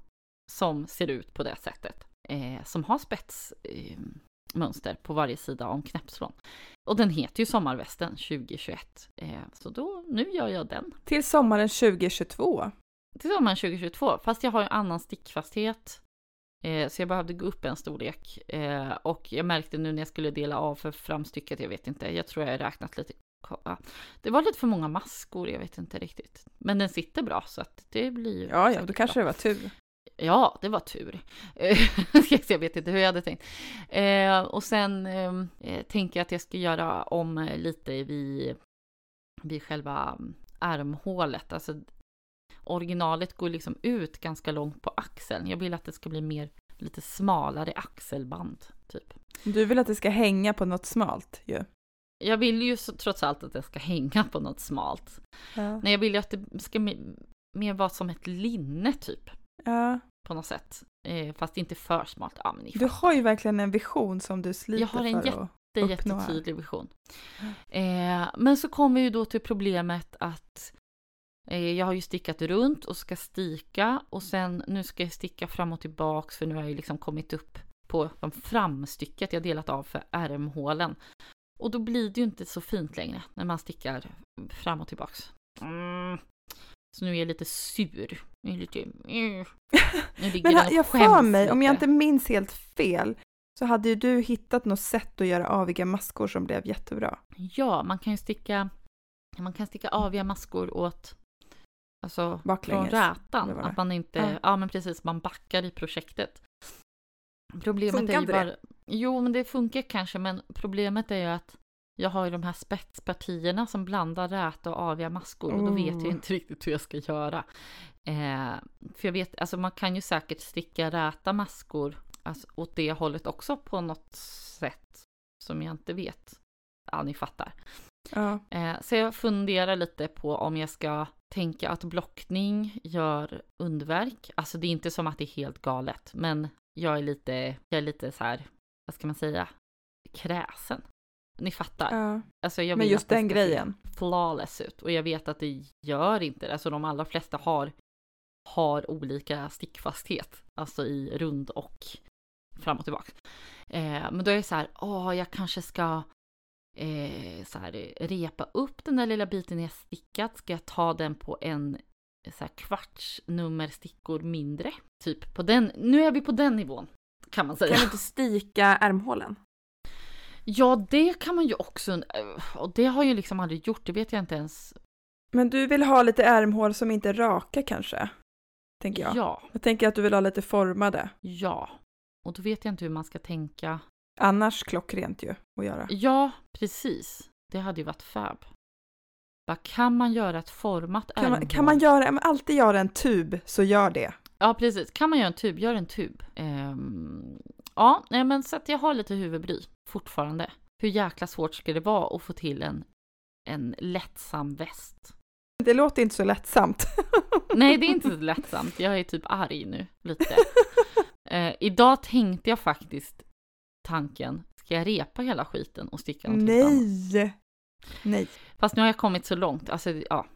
som ser ut på det sättet. Eh, som har spetsmönster eh, på varje sida om knäppslån. Och den heter ju Sommarvästen 2021. Eh, så då, nu gör jag den. Till sommaren 2022? Till sommaren 2022, fast jag har ju annan stickfasthet så jag behövde gå upp en storlek. Eh, och jag märkte nu när jag skulle dela av för framstycket, jag vet inte, jag tror jag har räknat lite. Det var lite för många maskor, jag vet inte riktigt. Men den sitter bra så att det blir Ja, ja, då kanske bra. det var tur. Ja, det var tur. jag vet inte hur jag hade tänkt. Eh, och sen eh, tänker jag att jag ska göra om lite vid, vid själva armhålet. Alltså originalet går liksom ut ganska långt på axeln. Jag vill att det ska bli mer lite smalare axelband, typ. Du vill att det ska hänga på något smalt ju. Ja. Jag vill ju så, trots allt att det ska hänga på något smalt. Ja. Nej, jag vill ju att det ska mer vara som ett linne typ. Ja. På något sätt. Eh, fast inte för smalt. Ja, men du har ju verkligen en vision som du sliter för Jag har en jätte, jättetydlig vision. Eh, men så kommer ju då till problemet att jag har ju stickat runt och ska stika och sen nu ska jag sticka fram och tillbaks för nu har jag ju liksom kommit upp på de framstycket jag delat av för ärmhålen. Och då blir det ju inte så fint längre när man stickar fram och tillbaks. Mm. Så nu är jag lite sur. Jag är lite... Mm. Men jag för mig, om jag inte minns helt fel, så hade ju du hittat något sätt att göra aviga maskor som blev jättebra. Ja, man kan ju sticka, man kan sticka aviga maskor åt Alltså Baklänges. från rätan. Att man inte, ja. ja. men precis, man backar i projektet. Problemet funkar är ju bara, det? Jo, men det funkar kanske, men problemet är ju att jag har ju de här spetspartierna som blandar räta och aviga maskor och då vet jag oh. inte riktigt hur jag ska göra. Eh, för jag vet, alltså man kan ju säkert sticka räta maskor alltså, åt det hållet också på något sätt som jag inte vet. Ja, ni fattar. Ja. Eh, så jag funderar lite på om jag ska tänka att blockning gör underverk. Alltså det är inte som att det är helt galet, men jag är lite, jag är lite så här, vad ska man säga, kräsen. Ni fattar. Ja. Alltså jag men just den grejen. Flawless ut och jag vet att det gör inte det. Alltså de allra flesta har, har olika stickfasthet, alltså i rund och fram och tillbaka. Eh, men då är det så här, åh, jag kanske ska eh, så här, repa upp den där lilla biten jag stickat. Ska jag ta den på en så här kvartsnummer stickor mindre. Typ på den, nu är vi på den nivån kan man säga. Kan du inte stika ärmhålen? Ja, det kan man ju också, eh, och det har jag liksom aldrig gjort, det vet jag inte ens. Men du vill ha lite ärmhål som inte är raka kanske? Tänker jag. Ja, Jag tänker att du vill ha lite formade. ja. Och då vet jag inte hur man ska tänka. Annars klockrent ju att göra. Ja, precis. Det hade ju varit fab. Vad kan man göra ett format Kan man, kan man göra, men alltid göra en tub så gör det. Ja, precis. Kan man göra en tub, gör en tub. Ehm, ja, nej, men så att jag har lite huvudbry fortfarande. Hur jäkla svårt ska det vara att få till en, en lättsam väst? Det låter inte så lättsamt. Nej, det är inte så lättsamt. Jag är typ arg nu, lite. Eh, idag tänkte jag faktiskt tanken, ska jag repa hela skiten och sticka någonting annat? Nej! Nej. Fast nu har jag kommit så långt, alltså ja.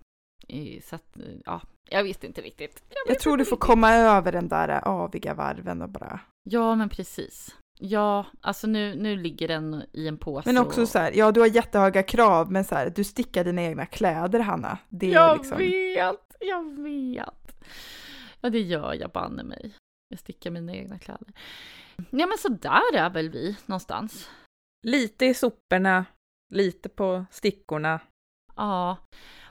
Så att, ja, jag visste inte riktigt. Jag tror du får komma över den där aviga varven och bara... Ja, men precis. Ja, alltså nu, nu ligger den i en påse. Men också och... så här, ja du har jättehöga krav, men så här, du stickar dina egna kläder Hanna. Det är Jag liksom... vet, jag vet. Ja, det gör jag banne mig. Jag stickar mina egna kläder. Ja, men så där är väl vi någonstans. Lite i soporna, lite på stickorna. Ja,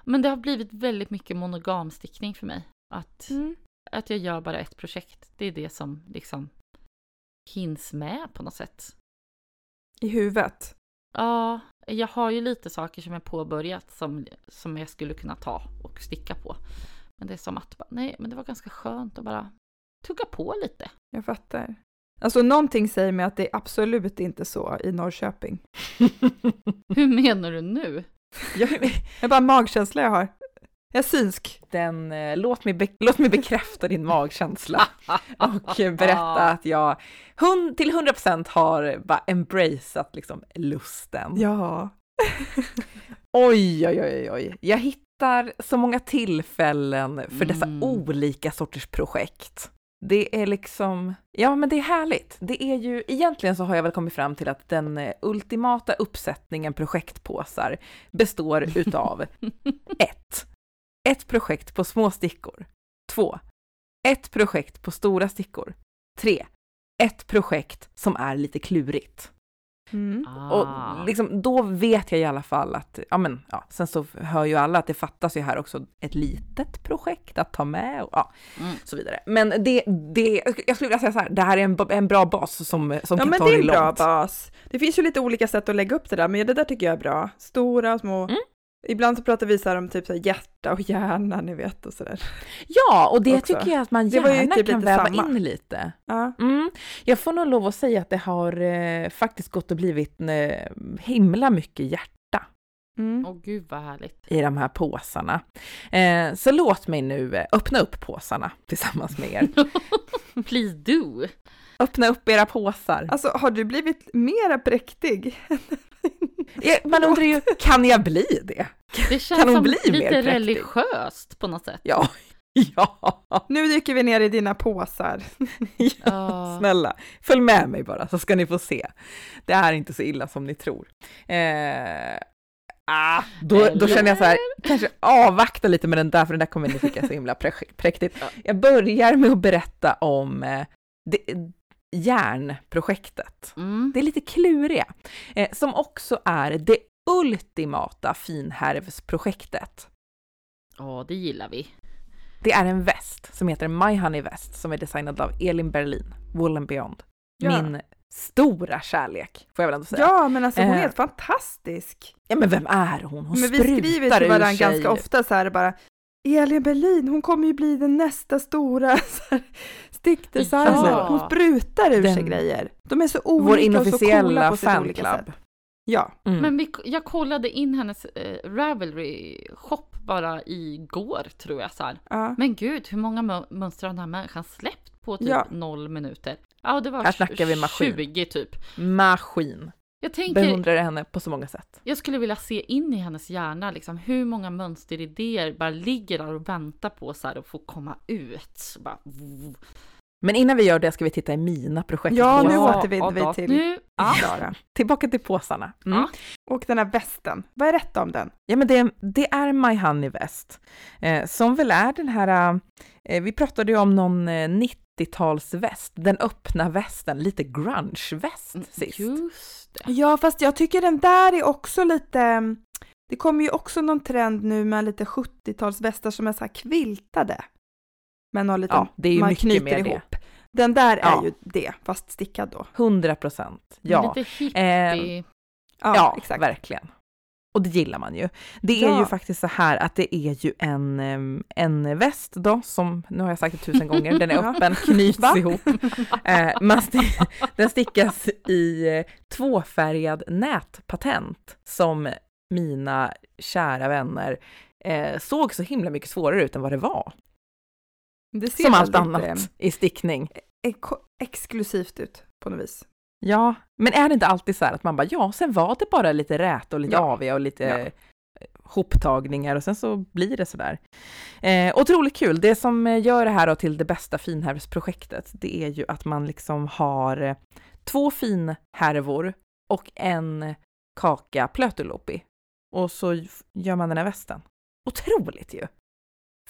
men det har blivit väldigt mycket monogamstickning för mig. Att, Mm. att jag gör bara ett projekt. Det är det som liksom hinns med på något sätt. I huvudet. Ja, jag har ju lite saker som jag påbörjat som, som jag skulle kunna ta och sticka på. Men det är som att, nej, men det var ganska skönt att bara tugga på lite. Jag fattar. Alltså någonting säger mig att det är absolut inte så i Norrköping. Hur menar du nu? Jag, är bara magkänsla jag har. Jag är synsk. Den, eh, låt, mig be, låt mig bekräfta din magkänsla och eh, berätta att jag hund, till 100% har bara embraceat liksom lusten. Ja. Oj, oj, oj, oj. Jag hittar så många tillfällen för dessa Mm. olika sorters projekt. Det är liksom, ja men det är härligt. Det är ju, egentligen så har jag väl kommit fram till att den eh, ultimata uppsättningen projektpåsar består utav ett, ett projekt på små stickor. Två, ett projekt på stora stickor. Tre, ett projekt som är lite klurigt. Mm. Ah. Och liksom, då vet jag i alla fall att, ja men, ja, sen så hör ju alla att det fattas ju här också ett litet projekt att ta med och ja, Mm. så vidare. Men det, det, jag skulle vilja säga så här, det här är en, en bra bas som, som Ja kan men ta det är dig en bra långt. bas. Det finns ju lite olika sätt att lägga upp det där, men det där tycker jag är bra. Stora och små. Mm. Ibland så pratar vi så här om typ så här hjärta och hjärna, ni vet och sådär. Ja, och det också. tycker jag att man gärna typ kan väva samma. in lite. Ja. Mm. Jag får nog lov att säga att det har eh, faktiskt gått och blivit eh, himla mycket hjärta Mm. Åh gud vad härligt. i de här påsarna. Eh, så låt mig nu eh, öppna upp påsarna tillsammans med er. Please do. öppna upp era påsar. Alltså har du blivit mera präktig? Man undrar ju, kan jag bli det? Det känns Kan hon som bli mer lite religiöst på något sätt. Ja, ja, Nu dyker vi ner i dina påsar. ja. Ja. Snälla, följ med mig bara så ska ni få se. Det är inte så illa som ni tror. Eh, ah, då, då känner jag så här, kanske avvakta lite med den där, för den där kommer ni tycka är så himla prä- präktigt. Ja. Jag börjar med att berätta om eh, det, järnprojektet. Mm. Det är lite kluriga, eh, som också är det ultimata finhärvsprojektet. Ja, det gillar vi. Det är en väst som heter My Honey Väst som är designad av Elin Berlin, Wool and Beyond. Ja. Min stora kärlek, får jag väl ändå säga. Ja, men alltså hon är Eh. helt fantastisk. Ja, men vem är hon? Hon men vi sprutar skriver till varandra ganska ofta så här bara Elin Berlin, hon kommer ju bli den nästa stora stickdesigner. Ja. Hon sprutar ur sig Den- grejer. De är så olika Vår och så coola inofficiella på sitt olika sätt. Ja, Mm. Men vi, jag kollade in hennes eh, Ravelry shop bara igår tror jag så här. ja. Men gud, hur många mö- mönster har den här människan släppt på typ Ja. noll minuter? Ja, det var Här snackar vi maskin. 20 typ. Maskin. Jag tänker, Beundrar henne på så många sätt. jag skulle vilja se in i hennes hjärna liksom hur många mönsteridéer bara ligger där och väntar på så här att få komma ut. Bara, Men innan vi gör det ska vi titta i mina projekt. Ja, nu Ja, återvänder vi till Nu, ja. Klara. Tillbaka till påsarna. Mm. Ja. Och den här västen, vad är rätt om den? Ja, men det, det är My Honey Väst, eh, som väl är den här, eh, vi pratade ju om någon eh, 90-talsväst, den öppna västen, lite grunge-väst Mm, sist. Just det. Ja, fast jag tycker den där är också lite... Det kommer ju också någon trend nu med lite 70-talsvästar som är så här kviltade. Men har lite, Ja, det är ju man mycket knyter mer det. ihop. Den där Ja. är ju det, fast stickad då. 100 procent, ja. Lite hippie. Eh, Ja, Ja, exakt. verkligen. Och det gillar man ju. Det är Ja. ju faktiskt så här att det är ju en, en väst då, som, nu har jag sagt det tusen gånger, den är Ja. öppen, knyts Va? ihop. Eh, man sti- den stickas i tvåfärgad nätpatent som mina kära vänner eh, såg så himla mycket svårare ut än vad det var. Det ser Som allt annat eh, i stickning. eko- exklusivt ut på något vis. Ja, men är det inte alltid så här att man bara, ja, sen var det bara lite rät och lite Ja. aviga och lite Ja. eh, hoptagningar och sen så blir det sådär. Eh, otroligt kul. Det som eh, gör det här till det bästa finhärvsprojektet, det är ju att man liksom har eh, två finhärvor och en kaka plötulopi. Och så gör man den här västen. Otroligt ju!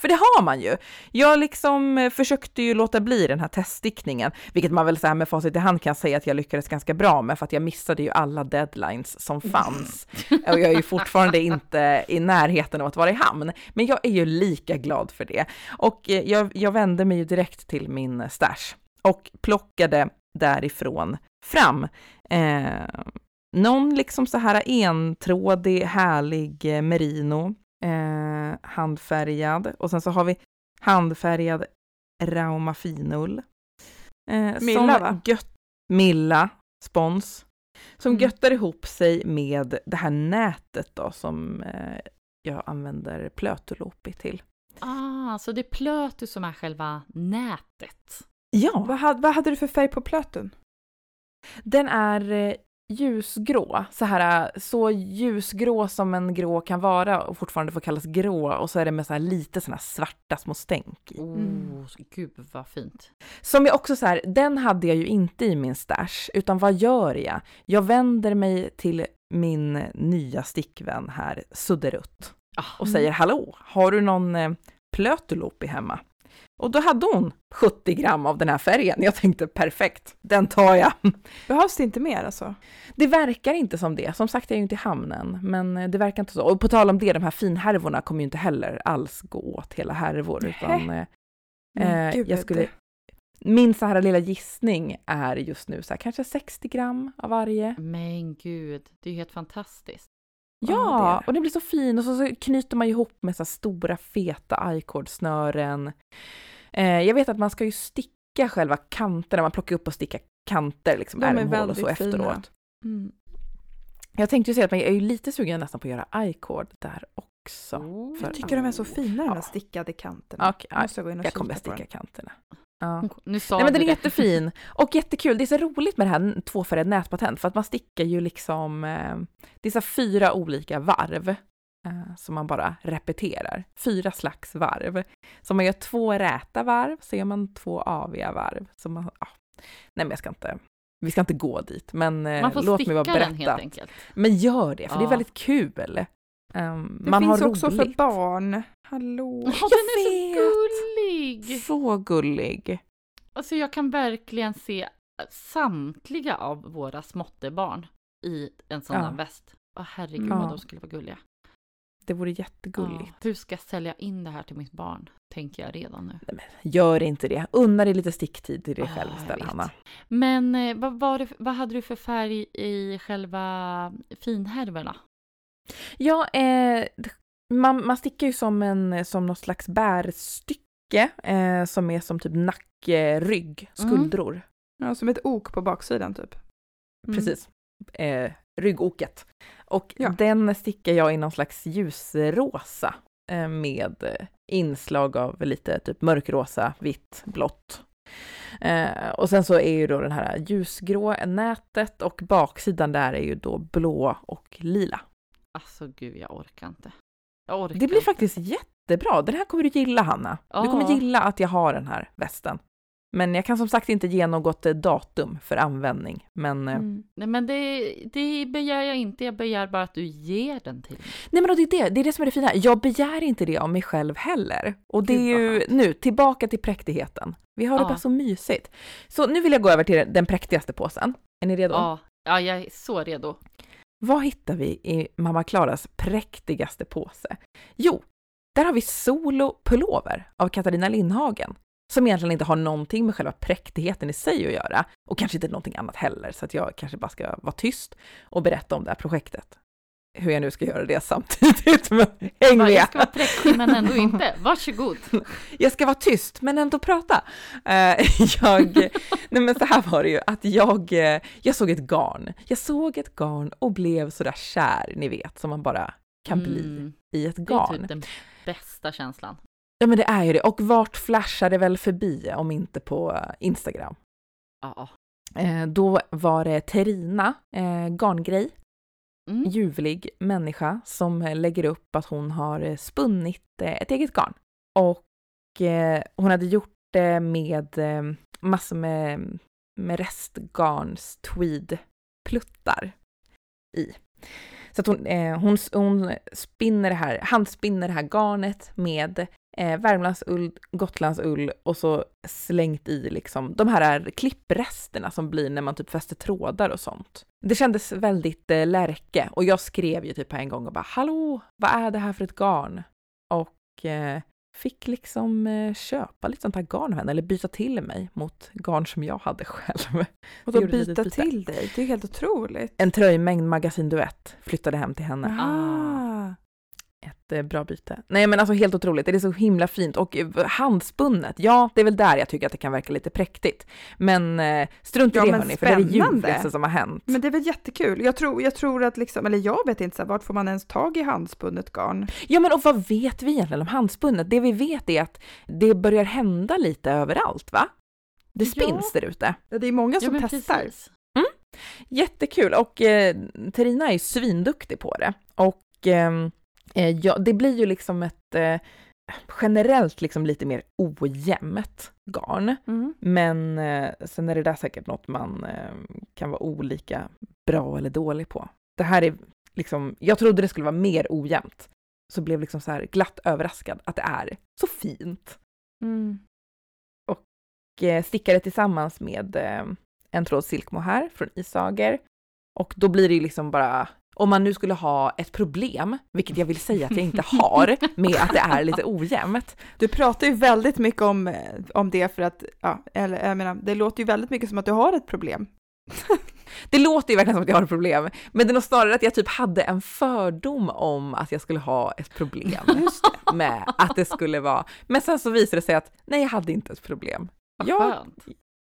För det har man ju. Jag liksom eh, försökte ju låta bli den här teststickningen, vilket man väl så här med facit i hand kan säga att jag lyckades ganska bra med, för att jag missade ju alla deadlines som fanns. Och jag är ju fortfarande inte i närheten av att vara i hamn, men jag är ju lika glad för det. Och eh, jag, jag vände mig ju direkt till min stash och plockade därifrån fram eh, någon liksom så här entrådig, härlig eh, merino, eh, handfärgad och sen så har vi handfärgad Rauma finull. Eh, Milla, som va? Gött, Milla spons. Som Mm. göttar ihop sig med det här nätet då som eh, jag använder plötulopi till. Ah, så det är Plötu som är själva nätet. Ja, Vad hade, vad hade du för färg på plötun? den är eh, ljusgrå, så här så ljusgrå som en grå kan vara och fortfarande får kallas grå och så är det med så här lite såna här svarta små stänk i. Oh, Mm. gud vad fint. Som jag också så här, den hade jag ju inte i min stash, utan vad gör jag? Jag vänder mig till min nya stickvän här, Sudderutt, Ah, och säger hallå, har du någon eh, plötulopi hemma? Och då hade hon 70 gram av den här färgen. Jag tänkte perfekt, den tar jag. Behövs det inte mer alltså? Det verkar inte som det. Som sagt, jag är ju inte i hamnen, men eh, det verkar inte så. Och på tal om det, de här finhärvorna kommer ju inte heller alls gå åt hela härvor, utan eh, Eh, jag skulle, min så här lilla gissning är just nu så här, kanske 60 gram av varje. Men gud, det är ju helt fantastiskt. Ja, det och det blir så fin och så, så knyter man ihop med så här stora feta i-cord-snören. Eh, jag vet att man ska ju sticka själva kanterna, man plockar upp och stickar kanter, liksom ärmhål och så fina. efteråt. Mm. Jag tänkte ju säga att jag är ju lite sugen nästan på att göra i-cord där också. Oh. För- Jag tycker de är så fina de Ja. här stickade kanterna. Okej, ja, Måste jag gå in och jag kommer sticka den. kanterna. Ja. Nu sa Nej men den är det. jättefin och jättekul. Det är så roligt med det här tvåfärgade nätpatent för att man stickar ju liksom, eh, det är så fyra olika varv som man bara repeterar. Fyra slags varv. Så om man gör två räta varv så gör man två aviga varv. Så man, ja. Nej men jag ska inte, vi ska inte gå dit, men eh, Man får låt mig bara sticka den berätta. helt enkelt. Men gör det, för det är Ja. väldigt kul. Um, Det man finns har också för roligt. barn. Hallå. Ja, den är så gullig! Så gullig. Alltså jag kan verkligen se samtliga av våra småttebarn i en sån Ja. här väst. Åh herregud Ja. vad de skulle vara gulliga. Det vore jättegulligt. Ja, hur ska jag sälja in det här till mitt barn? Tänker jag redan nu. Gör inte det. Unna dig lite sticktid till dig Ja, själv istället. Hanna. Men eh, vad, var det, vad hade du för färg i själva finhärvorna? Ja, eh, man, man stickar ju som, en, som något slags bärstycke eh, som är som typ nacke, rygg, Mm. skuldror. Ja, som ett ok på baksidan typ. Mm. Precis. Eh, ryggoket. Och Ja. den stickar jag i någon slags ljusrosa eh, med eh, inslag av lite typ mörkrosa, vitt, blått. Eh, och sen så är ju då den här ljusgrå nätet och baksidan där är ju då blå och lila. Alltså gud, jag orkar inte. Jag orkar Det blir inte. faktiskt jättebra. Den här kommer du gilla, Hanna. Du Ja. kommer gilla att jag har den här västen. Men jag kan som sagt inte ge något eh, datum för användning. Men, eh, Mm. Nej men det, det begär jag inte, jag begär bara att du ger den till mig. nej men det, är det, det är det som är det fina. Jag begär inte det av mig själv heller. Och det är ju nu tillbaka till präktigheten. Vi har det Ja. bara så mysigt. Så nu vill jag gå över till den präktigaste påsen. Är ni redo? Ja, ja, jag är så redo. Vad hittar vi i mamma Klaras präktigaste påse? Jo, där har vi Solo Pullover av Katarina Lindhagen. Som egentligen inte har någonting med själva präktigheten i sig att göra. Och kanske inte någonting annat heller, så att jag kanske bara ska vara tyst och berätta om det här projektet. Hur jag nu ska göra det samtidigt, men häng med! Jag ska vara präktig men ändå inte. Varsågod. Jag ska vara tyst men ändå prata. Eh, jag, nej men så här var det ju att jag, eh, jag såg ett garn. Jag såg ett garn och blev sådär kär, ni vet, som man bara kan bli Mm, i ett det är garn. typ den bästa känslan. Ja men det är ju det. Och vart flashar det väl förbi om inte på eh, Instagram? Ja. Eh, då var det Terina, eh, garngrej, Mm. ljuvlig människa som eh, lägger upp att hon har eh, spunnit eh, ett eget garn. Och eh, hon hade gjort det med massor med, med restgarns tweedpluttar i. Så att hon, eh, hon, hon spinner det här, handspinner det här garnet med eh, Värmlandsull, Gotlandsull och så slängt i liksom de här klippresterna som blir när man typ fäster trådar och sånt. Det kändes väldigt eh, lärke och jag skrev ju typ på en gång och bara hallå, vad är det här för ett garn? Och eh, fick liksom eh, köpa lite sånt här garn av henne eller byta till mig mot garn som jag hade själv. Och då byta till dig, det är helt otroligt. En tröjmängd magasin duett flyttade hem till henne. Ah. Ett eh, bra byte. Nej men alltså helt otroligt, det är så himla fint och eh, handspunnet, ja det är väl där jag tycker att det kan verka lite präktigt. Men eh, strunt i Ja, det hörni, för det är det ljuvligaste som har hänt. Men det är väl jättekul. Jag tror, jag tror att liksom, eller jag vet inte, så här, vart får man ens tag i handspunnet garn? Ja men och vad vet vi egentligen om handspunnet? Det vi vet är att det börjar hända lite överallt va? Det Ja. spinns där ute. Ja, Det är många Ja, som men testar. precis. Jättekul och eh, Terina är ju svinduktig på det. Och ehm, eh, ja, det blir ju liksom ett eh, generellt liksom lite mer ojämnt garn. Mm. Men eh, sen är det där säkert något man eh, kan vara olika bra eller dålig på. Det här är liksom, jag trodde det skulle vara mer ojämnt. Så blev liksom så här glatt överraskad att det är så fint. Mm. Och eh, stickade tillsammans med eh, en tråd silkmohair från Isager. Och då blir det ju liksom bara, om man nu skulle ha ett problem, vilket jag vill säga att jag inte har, med att det är lite ojämnt. Du pratar ju väldigt mycket om, eh, om det för att, ja, eller jag menar, det låter ju väldigt mycket som att du har ett problem. Det låter ju verkligen som att jag har ett problem, men det är nog snarare att jag typ hade en fördom om att jag skulle ha ett problem med att det skulle vara, men sen så visade det sig att nej, jag hade inte ett problem. Jag.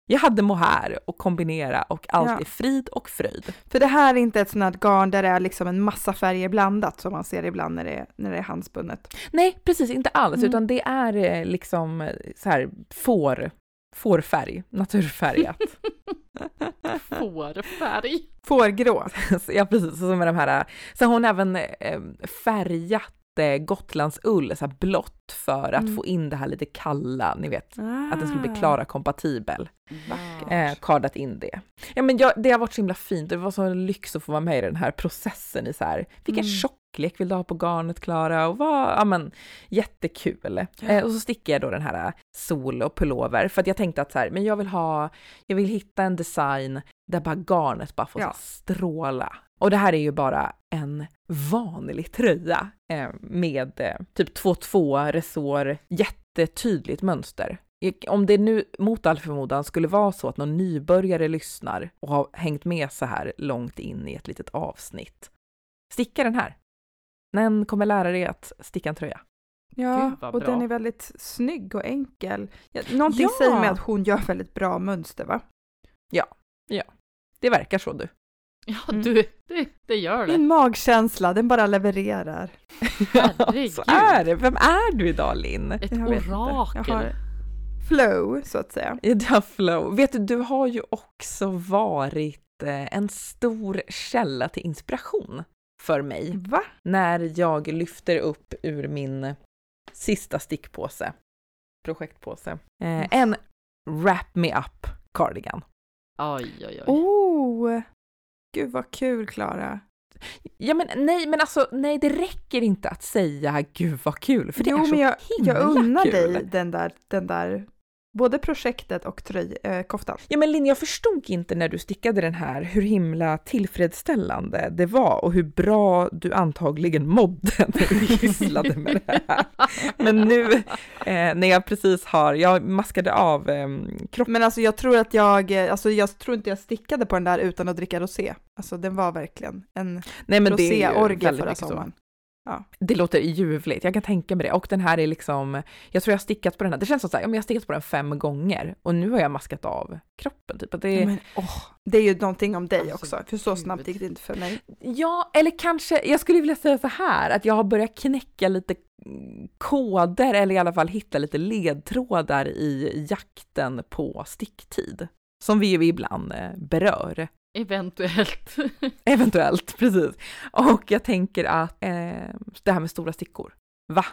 Jag hade mohair och kombinera och allt Ja. är frid och fröjd. För det här är inte ett sånt här garn där det är liksom en massa färger blandat som man ser ibland när det är, när det är handspunnet. Nej, precis inte alls, Mm. utan det är eh, liksom eh, så här får, fårfärg, naturfärgat. Fårfärg. Fårgrå. Ja, precis, som med de här. Så har hon även eh, färgat eh, Gotlandsull så här blått för att Mm. få in det här lite kalla, ni vet, att den skulle bli Ah. Klara-kompatibel. Ja. Eh, kardat in det. Ja men jag, det har varit så himla fint det var så en lyx att få vara med i den här processen i så här, vilken Mm. tjocklek vill du ha på garnet Klara? Och vad, ja men jättekul. Eh, och så stickar jag då den här eh, sol och pullover för att jag tänkte att så här, men jag vill ha, jag vill hitta en design där bara garnet bara får Ja. stråla. Och det här är ju bara en vanlig tröja eh, med eh, typ 2-2 resår, jättetydligt mönster. Om det nu mot all förmodan skulle vara så att någon nybörjare lyssnar och har hängt med så här långt in i ett litet avsnitt, sticka den här. Den kommer lära dig att sticka en tröja. Ja, och den är väldigt snygg och enkel. Ja, någonting Ja. säger mig att hon gör väldigt bra mönster va? Det verkar så du. Ja, Mm. du, det, det gör det. Min magkänsla, den bara levererar. Herregud. så är det. Vem är du idag Linn? Ett Jag orakel. Jag har- Flow, så att säga. I Dufflo. Vet du, du har ju också varit eh, en stor källa till inspiration för mig Va? när jag lyfter upp ur min sista stickpåse, projektpåse, eh, en Wrap Me Up Cardigan. Oj, oj, oj. Oh! Gud vad kul Klara. Ja men nej, men alltså nej, det räcker inte att säga gud vad kul, för det Jo, är så men jag, himla jag unnar kul. dig den där, den där, både projektet och tröj, eh, koftan. Ja men Linn, jag förstod inte när du stickade den här hur himla tillfredsställande det var och hur bra du antagligen mådde när du sysslade med det här. Men nu eh, när jag precis har, jag maskade av eh, kroppen. Men alltså jag tror att jag, eh, alltså jag tror inte jag stickade på den där utan att dricka rosé. Alltså den var verkligen en Nej men roséorgie förra mycket sommaren. Det låter ljuvligt, jag kan tänka mig det. Och den här är liksom, jag tror jag har stickat på den här, det känns som ja, men jag har stickat på den fem gånger och nu har jag maskat av kroppen. Typ. Att det är, Men, åh, det är ju någonting om dig Alltså, också, för så gud. snabbt gick det inte för mig. Ja, eller kanske, jag skulle vilja säga så här, att jag har börjat knäcka lite koder, eller i alla fall hitta lite ledtrådar i jakten på sticktid. Som vi ju ibland eh, berör. Eventuellt. Eventuellt, precis. Och jag tänker att eh, det här med stora stickor, va?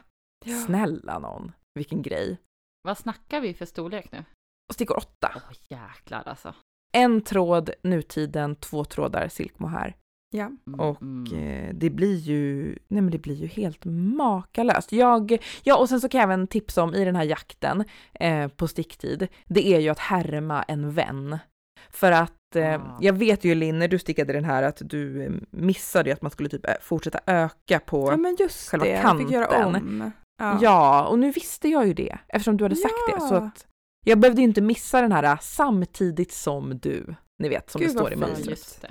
Snälla någon, vilken grej. Vad snackar vi för storlek nu? Och stickor åtta. Åh jäklar alltså. En tråd nutiden, två trådar silkmohair. Ja. Mm, Och mm. eh, det blir ju, nej men det blir ju helt makalöst. Jag, ja och sen så kan jag även tipsa om i den här jakten eh, på sticktid, det är ju att härma en vän. För att eh, Ah. jag vet ju Linn, när du stickade den här, att du eh, missade ju att man skulle typ ö- fortsätta öka på ja, men just själva det, jag fick göra kanten. om. Ja. och nu visste jag ju det eftersom du hade sagt det. Så Ja. att jag behövde ju inte missa den här äh, samtidigt som du. Ni vet, som Gud, det står i. Ja, mönstret.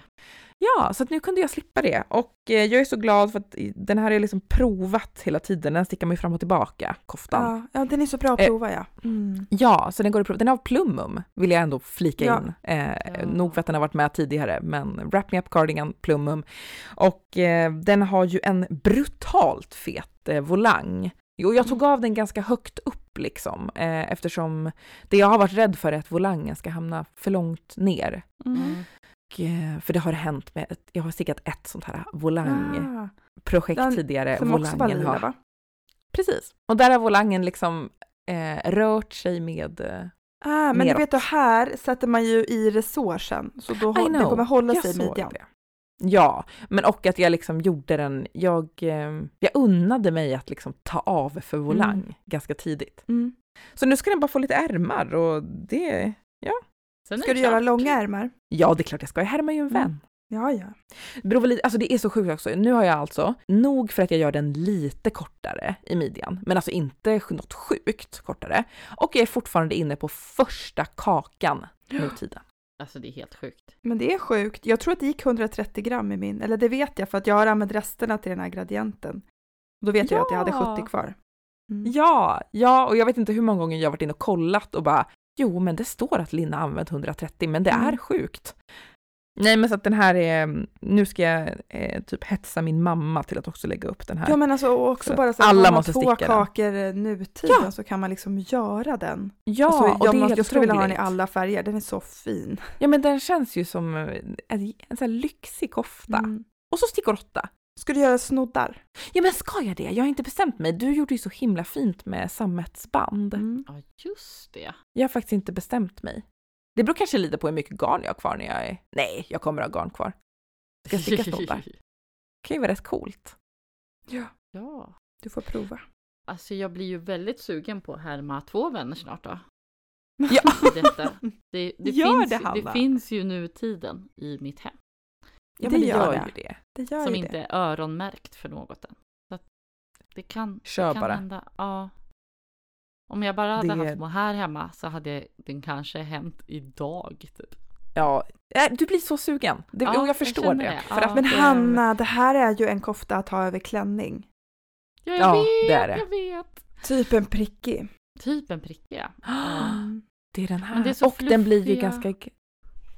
Ja, så att nu kunde jag slippa det. Och eh, jag är så glad för att den här är liksom provat hela tiden. Den stickar man ju fram och tillbaka, koftan. Ja, Ja, ja, den är så bra att Eh, prova ja. Mm. så den går att prova. Den är av Plumum, vill jag ändå flika Ja. in. Eh, Ja. Nog för att den har varit med tidigare, men Wrap Me Up Cardigan, Plumum. Och eh, den har ju en brutalt fet eh, volang. Jo, jag tog av den ganska högt upp liksom, eh, eftersom det jag har varit rädd för är att volangen ska hamna för långt ner. Mm. Eh, för det har hänt med, ett, jag har stickat ett sånt här volangprojekt Ah, tidigare. som också var Volangen lila har- va? Precis. Och där har volangen liksom eh, rört sig med... Eh, Ah, men du neråt. vet, och här sätter man ju i resårsen, så då hå- det kommer hålla jag sig i midjan. det. Ja, men och att jag liksom gjorde den, jag, eh, jag unnade mig att liksom ta av för volang Mm. ganska tidigt. Mm. Så nu ska den bara få lite ärmar och det, Sen Ska du göra klart. långa ärmar? ja det är klart jag ska, jag härmar ju en Mm. vän. Ja, ja. Det beror väl alltså det är så sjukt också. Nu har jag alltså, nog för att jag gör den lite kortare i midjan, men alltså inte något sjukt kortare. Och jag är fortfarande inne på första kakan nu tiden. Alltså det är helt sjukt. Men det är sjukt. Jag tror att det gick 130 gram i min, eller det vet jag för att jag har använt resterna till den här gradienten. Då vet jag att jag hade Ja. 70 kvar. Mm. Ja, ja, och jag vet inte hur många gånger jag har varit inne och kollat och bara, jo men det står att Lina har använt 130, men det är Mm. sjukt. Nej men så att den här är, nu ska jag eh, typ hetsa min mamma till att också lägga upp den här. Ja men alltså och också För bara så att alla har man måste två sticka kakor eh, nutiden Ja. så kan man liksom göra den. ja, alltså, och jag, det är måste, jag skulle vilja ha den i alla färger, den är så fin. Ja men den känns ju som eh, en, en sån här lyxig kofta. Mm. Och så stickor åtta. Ska du göra snoddar? Ja men ska jag det? Jag har inte bestämt mig. Du gjorde ju så himla fint med sammetsband. Mm. Ja, just det. Jag har faktiskt inte bestämt mig. Det beror kanske lite på hur mycket garn jag har kvar när jag är... Nej, jag kommer ha garn kvar. Ska jag sticka snoddar? Det kan ju vara rätt coolt. Ja, Ja. du får prova. Alltså jag blir ju väldigt sugen på att härma två vänner snart då. Ja. Detta. Det, det, Gör finns, det, ju- det finns ju nutiden i mitt hem. Ja, Det det gör gör ju det. Det gör som ju inte det. är öronmärkt för något än. Så att det kan, Kör det kan bara. hända. Ja. Om jag bara hade Det- haft här hemma så hade den kanske hänt idag. Typ. Ja, äh, du blir så sugen. Det, Ja, och jag jag förstår känner det. För Ja. att, Men Hanna, det här är ju en kofta att ha över klänning. Ja, jag Ja, vet, det är det. jag vet. Typ en prickig. Typ en prickiga. Mm. Det är den här. Är och den blir ju fluffiga. ganska...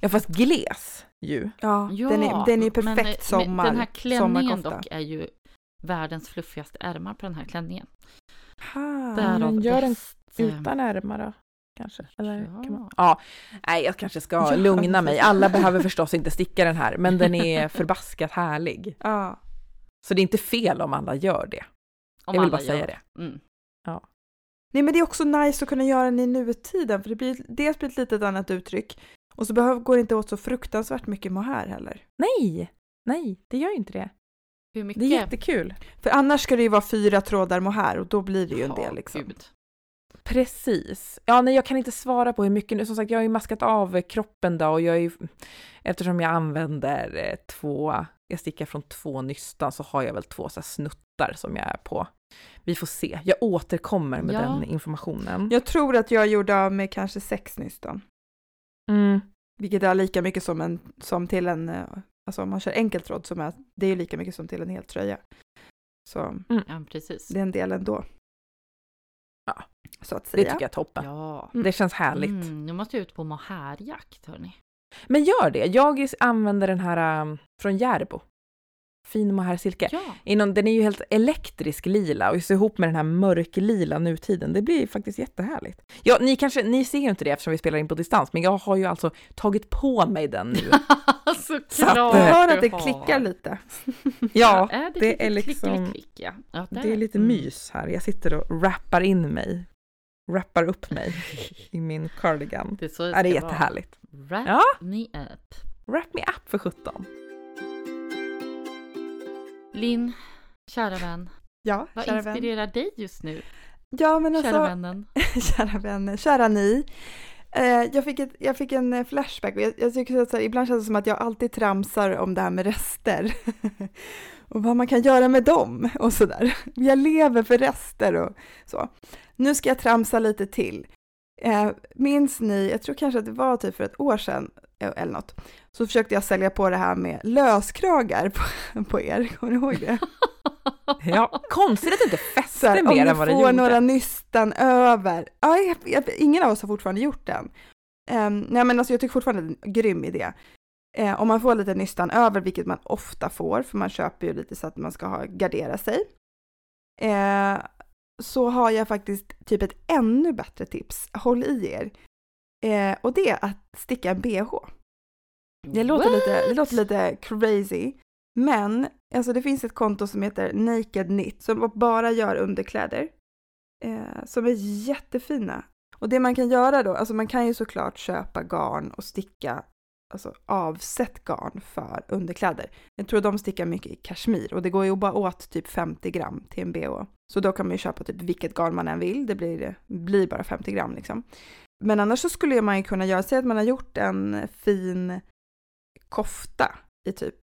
Ja, fast gles ju. Ja, Ja, den är, den är ju men, perfekt eh, men sommar, Den här klänningen dock är ju världens fluffigaste ärmar på den här klänningen. Ah, Därav men gör den eh, Utan ärmar då? Kanske? Eller Ja. kan man... ja. Nej, jag kanske ska Ja. lugna mig. Alla behöver förstås inte sticka den här, men den är förbaskat härlig. Ja. Så det är inte fel om alla gör det. om jag vill alla bara säga gör. det. Mm. Nej men det är också nice att kunna göra den i nutiden för det blir dels blir ett litet annat uttryck och så behöver, går det inte åt så fruktansvärt mycket mohair heller. Nej, nej, det gör ju inte det. Hur mycket? Det är jättekul. För annars ska det ju vara fyra trådar mohair och då blir det ju en del liksom. gud. Precis. Ja, nej, jag kan inte svara på hur mycket nu. Som sagt, jag har ju maskat av kroppen då och jag är ju, eftersom jag använder eh, två, jag stickar från två nystan så har jag väl två så här snuttar som jag är på. Vi får se. Jag återkommer med Ja. den informationen. Jag tror att jag gjorde av med kanske sex nystan. Mm. Vilket är lika mycket som, en, som till en, eh, alltså om man kör enkeltråd som är, det är ju lika mycket som till en hel tröja. Så Ja, precis. det är en del ändå. Ja. Så att Det säga. tycker jag är toppen. Ja. Det känns härligt. Mm, nu måste jag ut på mohairjakt hörni. Men gör det. Jag använder den här um, från Järbo. Fin mohair silke. Ja. Inom, den är ju helt elektrisk lila och så ihop med den här mörklila nutiden. Det blir faktiskt jättehärligt. Ja, ni kanske, ni ser ju inte det eftersom vi spelar in på distans, men jag har ju alltså tagit på mig den nu. Såklart Så att, Jag hör att det klickar lite. Ja, är det, är liksom- klick, klick, ja. ja det är lite mm. mys här. Jag sitter och wrappar in mig. Wrappar upp mig i min cardigan. Det är så det är jättehärligt. Wrap Ja. me up. Wrap me up för 17. Linn, kära vän, Ja, vad kära vän. inspirerar dig just nu? Ja, men alltså, Kära vännen. kära vänner, kära ni. Eh, jag, fick ett, jag fick en eh, flashback jag, jag tycker att så här, ibland känns det som att jag alltid tramsar om det här med rester. och vad man kan göra med dem och sådär. Jag lever för rester och så. Nu ska jag tramsa lite till. Eh, minns ni, jag tror kanske att det var typ för ett år sedan eller något, så försökte jag sälja på det här med löskragar på, på er. Kommer ni ihåg det? Ja, konstigt att det inte fäste här, om mer du än vad det får gjorde. några nystan över. Ja, jag, jag, ingen av oss har fortfarande gjort den. Um, nej men alltså jag tycker fortfarande det är en grym idé. Eh, om man får lite nystan över, vilket man ofta får, för man köper ju lite så att man ska ha, gardera sig. Eh, så har jag faktiskt typ ett ännu bättre tips. Håll i er. Eh, och det är att sticka en bh. Det låter, lite, det låter lite crazy, men alltså det finns ett konto som heter Naked Knit som bara gör underkläder eh, som är jättefina. Och det man kan göra då, alltså man kan ju såklart köpa garn och sticka alltså avsett garn för underkläder. Jag tror de stickar mycket i kashmir och det går ju bara åt typ 50 gram till en bh. Så då kan man ju köpa typ vilket garn man än vill, det blir, blir bara 50 gram liksom. Men annars så skulle man ju kunna göra, säg att man har gjort en fin kofta i typ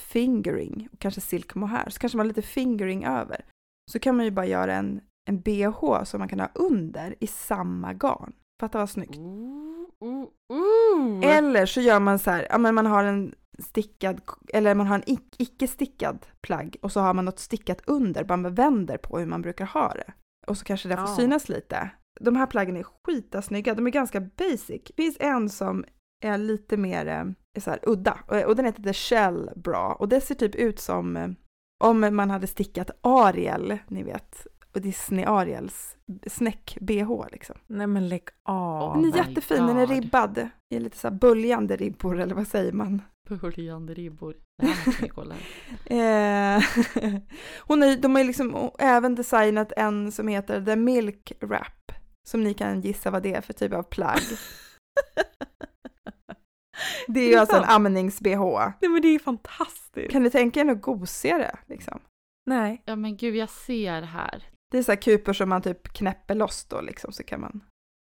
fingering och kanske silk mohair, så kanske man har lite fingering över. Så kan man ju bara göra en, en bh som man kan ha under i samma garn. Fatta vad snyggt. Ooh, ooh, ooh. Eller så gör man så här, ja men man har en stickad, eller man har en ic- icke stickad plagg och så har man något stickat under, man vänder på hur man brukar ha det. Och så kanske det får Ja. synas lite. De här plaggen är skitasnygga, de är ganska basic. Det finns en som är lite mer eh, är så här, udda och, och den heter The Shell Bra och det ser typ ut som eh, om man hade stickat Ariel, ni vet, och Disney Ariels snäck-bh liksom. Nej men lägg av. den är my jättefin, den är God. ribbad i lite så här böljande ribbor eller vad säger man? Böljande ribbor. Det här måste ni kolla. Eh, hon är, de har ju liksom även designat en som heter The Milk Wrap som ni kan gissa vad det är för typ av plagg. Det är ju Det är alltså en amnings-bh. Nej men det är fantastiskt. Kan ni tänka er något gosigare liksom? Nej. Ja men gud, jag ser här. Det är så här kupor som man typ knäpper loss då liksom så kan man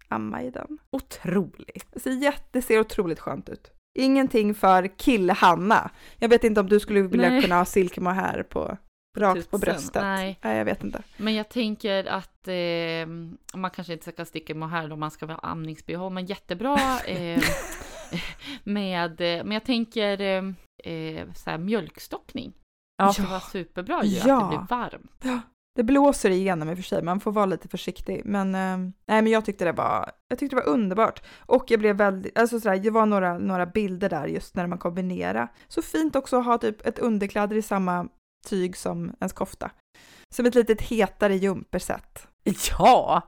amma i den. Otroligt. Det ser, jätte, det ser otroligt skönt ut. Ingenting för kill-Hanna. Jag vet inte om du skulle vilja Nej. kunna ha silkemohair på rakt på Tutsen. bröstet. Nej. Nej, jag vet inte. Men jag tänker att eh, man kanske inte ska sticka mohair om man ska ha amnings-bh, men jättebra eh, med, eh, men jag tänker eh, eh, så här, mjölkstockning. Ja. Det var superbra ju, Ja. att det blir varmt. Det blåser igenom i och för sig, man får vara lite försiktig. Men, eh, nej, men jag tyckte det var, jag tyckte det var underbart. Och jag blev väldigt, alltså sådär, det var några, några bilder där just när man kombinerar. Så fint också att ha typ ett underkläder i samma tyg som ens kofta. Som ett litet hetare jumperset. Ja!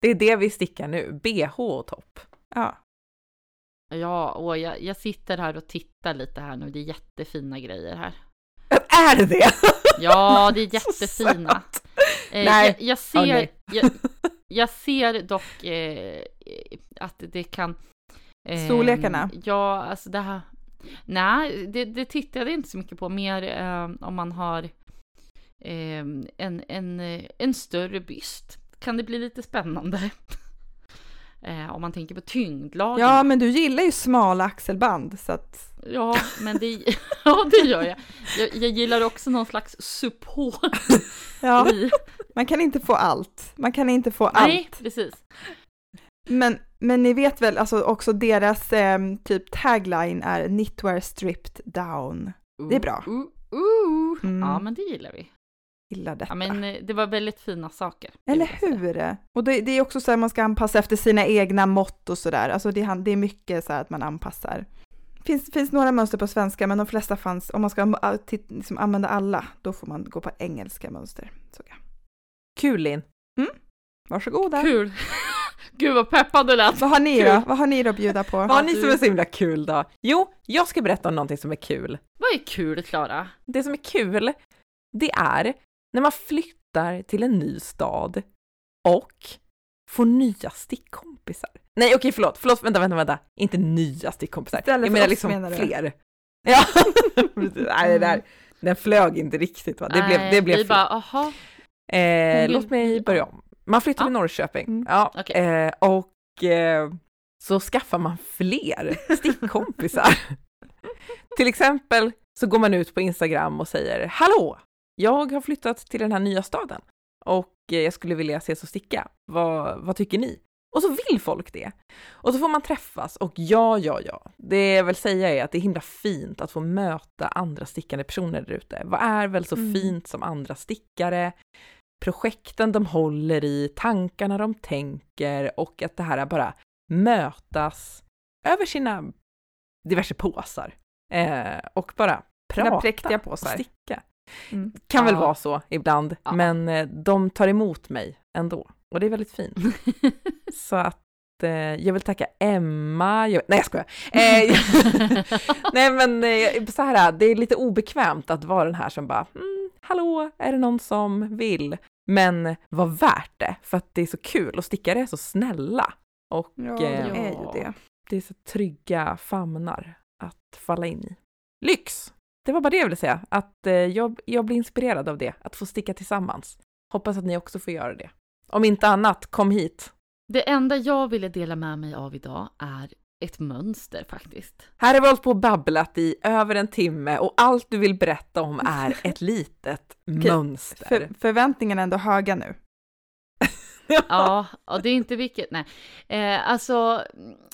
Det är det vi stickar nu. BH och topp. Ja, Ja, och jag, jag sitter här och tittar lite här nu. Det är jättefina grejer här. Är det det? Ja, det är jättefina. Eh, Nej. Jag, jag, ser, nej. jag, jag ser dock eh, att det kan... eh, Storlekarna? Ja, alltså det här... Nej, det, det tittade jag inte så mycket på. Mer eh, om man har eh, en, en, eh, en större byst. Kan det bli lite spännande? Eh, om man tänker på tyngdlagen. Ja, men du gillar ju smala axelband så att Ja, men det, ja, det gör jag. jag. Jag gillar också någon slags support ja, i... man kan inte få allt. Man kan inte få Nej, allt. precis. Men, men ni vet väl alltså också deras eh, typ tagline är knitwear stripped down. Det är bra. Uh, uh. Mm. Ja, men det gillar vi. Gillar detta. Ja, men eh, det var väldigt fina saker. Eller hur? Och det, det är också så att man ska anpassa efter sina egna mått och sådär. Alltså det, det är mycket så här att man anpassar. Det finns, finns några mönster på svenska, men de flesta fanns, om man ska liksom använda alla, då får man gå på engelska mönster. Så, ja. Kul Linn. Varsågoda. Kul! Gud vad peppad du lät. Vad har ni Kul. då? Vad har ni då att bjuda på? Vad har ni som är så himla kul då? Jo, jag ska berätta om någonting som är kul. Vad är kul Klara? Det som är kul, det är när man flyttar till en ny stad och får nya stickkompisar. Nej okej förlåt, förlåt, vänta, vänta, vänta. Inte nya stickkompisar. Istället jag menar oss, liksom menar fler. Ja. Nej, det där, den flög inte riktigt va? Det blev, det Nej, blev vi fel. bara, aha. Eh, låt mig börja om. Man flyttar Ja. till Norrköping. Mm. Ja, Okej. eh, och eh, så skaffar man fler stickkompisar. till exempel så går man ut på Instagram och säger Hallå! Jag har flyttat till den här nya staden och eh, jag skulle vilja ses och sticka. Vad, vad tycker ni? Och så vill folk det. Och så får man träffas och ja, ja, ja. Det jag vill säga är att det är himla fint att få möta andra stickande personer där ute. Vad är väl så Mm. fint som andra stickare? Projekten de håller i, tankarna de tänker och att det här bara mötas över sina diverse påsar. Eh, och bara Sina prata och sticka. Mm. Kan väl Ja. vara så ibland, Ja. men eh, de tar emot mig ändå. Och det är väldigt fint. Så att eh, jag vill tacka Emma. Jag, nej, jag skojar. Eh, nej, men eh, så här, det är lite obekvämt att vara den här som bara, mm, hallå, är det någon som vill? Men var värt det, för att det är så kul och stickare är så snälla. Och Ja, eh, det är ju det. det är så trygga famnar att falla in i. Lyx! Det var bara det jag ville säga, att eh, jag, jag blir inspirerad av det, att få sticka tillsammans. Hoppas att ni också får göra det. Om inte annat, kom hit. Det enda jag ville dela med mig av idag är ett mönster faktiskt. Här har vi hållit på och babblat i över en timme och allt du vill berätta om är ett litet mönster. För, förväntningarna är ändå höga nu. Ja, och det är inte vilket, nej. Eh, alltså,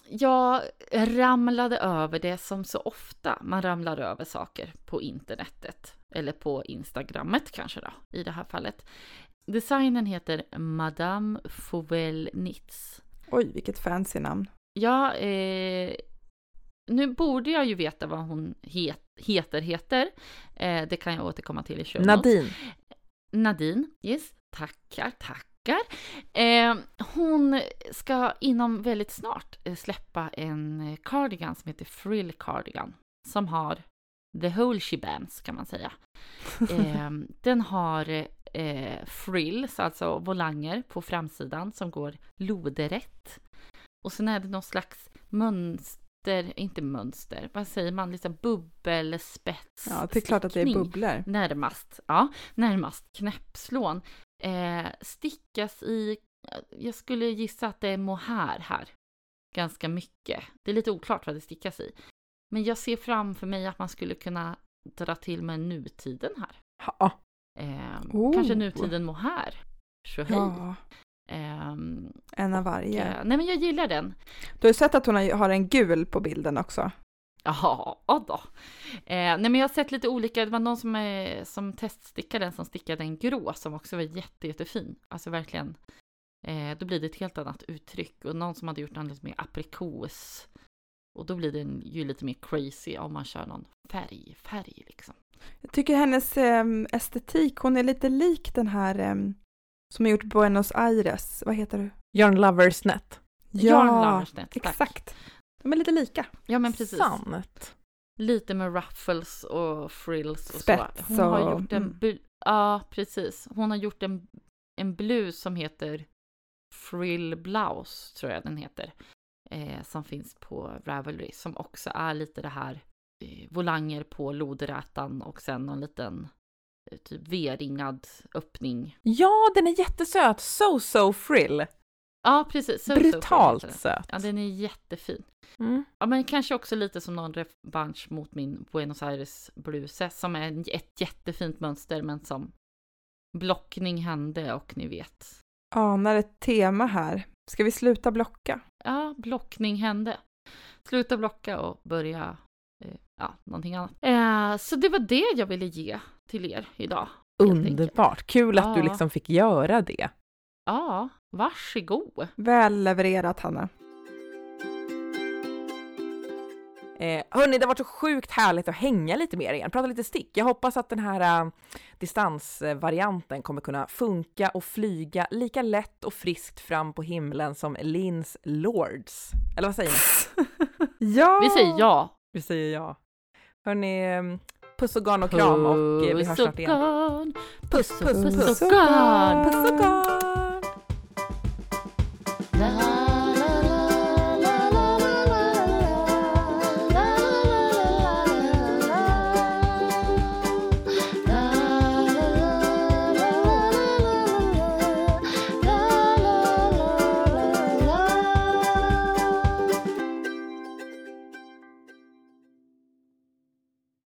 jag ramlade över det som så ofta man ramlar över saker på internetet. Eller på Instagrammet kanske då, i det här fallet. Designen heter Madame Fauvel Knits. Oj, vilket fancy namn. Ja, eh, nu borde jag ju veta vad hon het, heter, heter. Eh, det kan jag återkomma till i show. Nadine. Nadine, yes, tackar, tackar. Eh, hon ska inom väldigt snart eh, släppa en eh, cardigan som heter Frill Cardigan. Som har the whole shebangs kan man säga. Eh, den har eh, frills, alltså volanger på framsidan som går lodrätt. Och sen är det någon slags mönster, inte mönster, vad säger man, liksom bubbelspets. Ja, det är klart att det är bubblor. Närmast, ja, närmast knäppslån. Eh, stickas i, jag skulle gissa att det är mohair här. Ganska mycket. Det är lite oklart vad det stickas i. Men jag ser framför mig att man skulle kunna dra till med nutiden här. Ja, Eh, Oh. Kanske nutiden mohair. Tjohej. Ja, Ehm, en av varje. eh, nej men jag gillar den. Du har ju sett att hon har en gul på bilden också. Jaha, då. Eh, nej men jag har sett lite olika, det var någon som, eh, som teststickade den som stickade en grå som också var jätte, jättefin. Alltså verkligen. Eh, då blir det ett helt annat uttryck och någon som hade gjort den lite mer aprikos. Och då blir den ju lite mer crazy om man kör någon färg, färg liksom. Jag tycker hennes em, estetik, hon är lite lik den här em, som har gjort Buenos Aires. Vad heter du? Yarn Lovers Net. Yarn tack. exakt. De är lite lika. Ja men precis. Sant. Lite med ruffles och frills och Spets så. Hon har gjort en... mm. Ja, precis. Hon har gjort en en blus som heter Frill Blouse, tror jag den heter, eh, som finns på Ravelry, som också är lite det här eh, volanger på loderätan och sen någon liten eh, typ V-ringad öppning. Ja, den är jättesöt! So So Frill! Ja, precis. So, Brutalt söt. Ja, den är jättefin. Mm. Ja, men kanske också lite som någon revansch mot min Buenos Aires bluse som är ett jättefint mönster men som blockning hände och ni vet. Anar ett tema här. Ska vi sluta blocka? Ja, blockning hände. Sluta blocka och börja, eh, ja, någonting annat. Eh, så det var det jag ville ge till er idag. Underbart! Kul att du Ja. liksom fick göra det. Ja, varsågod. Väl levererat, Hanna. Eh, hörni, det har varit så sjukt härligt att hänga lite mer igen, prata lite stick. Jag hoppas att den här äh, distansvarianten kommer kunna funka och flyga lika lätt och friskt fram på himlen som Lins Lords. Eller vad säger ni? Ja! Vi säger ja. Vi säger ja. Hörni, puss och garn och kram och eh, vi hörs snart igen. Puss, puss, Puss puss och garn. Puss och garn! La,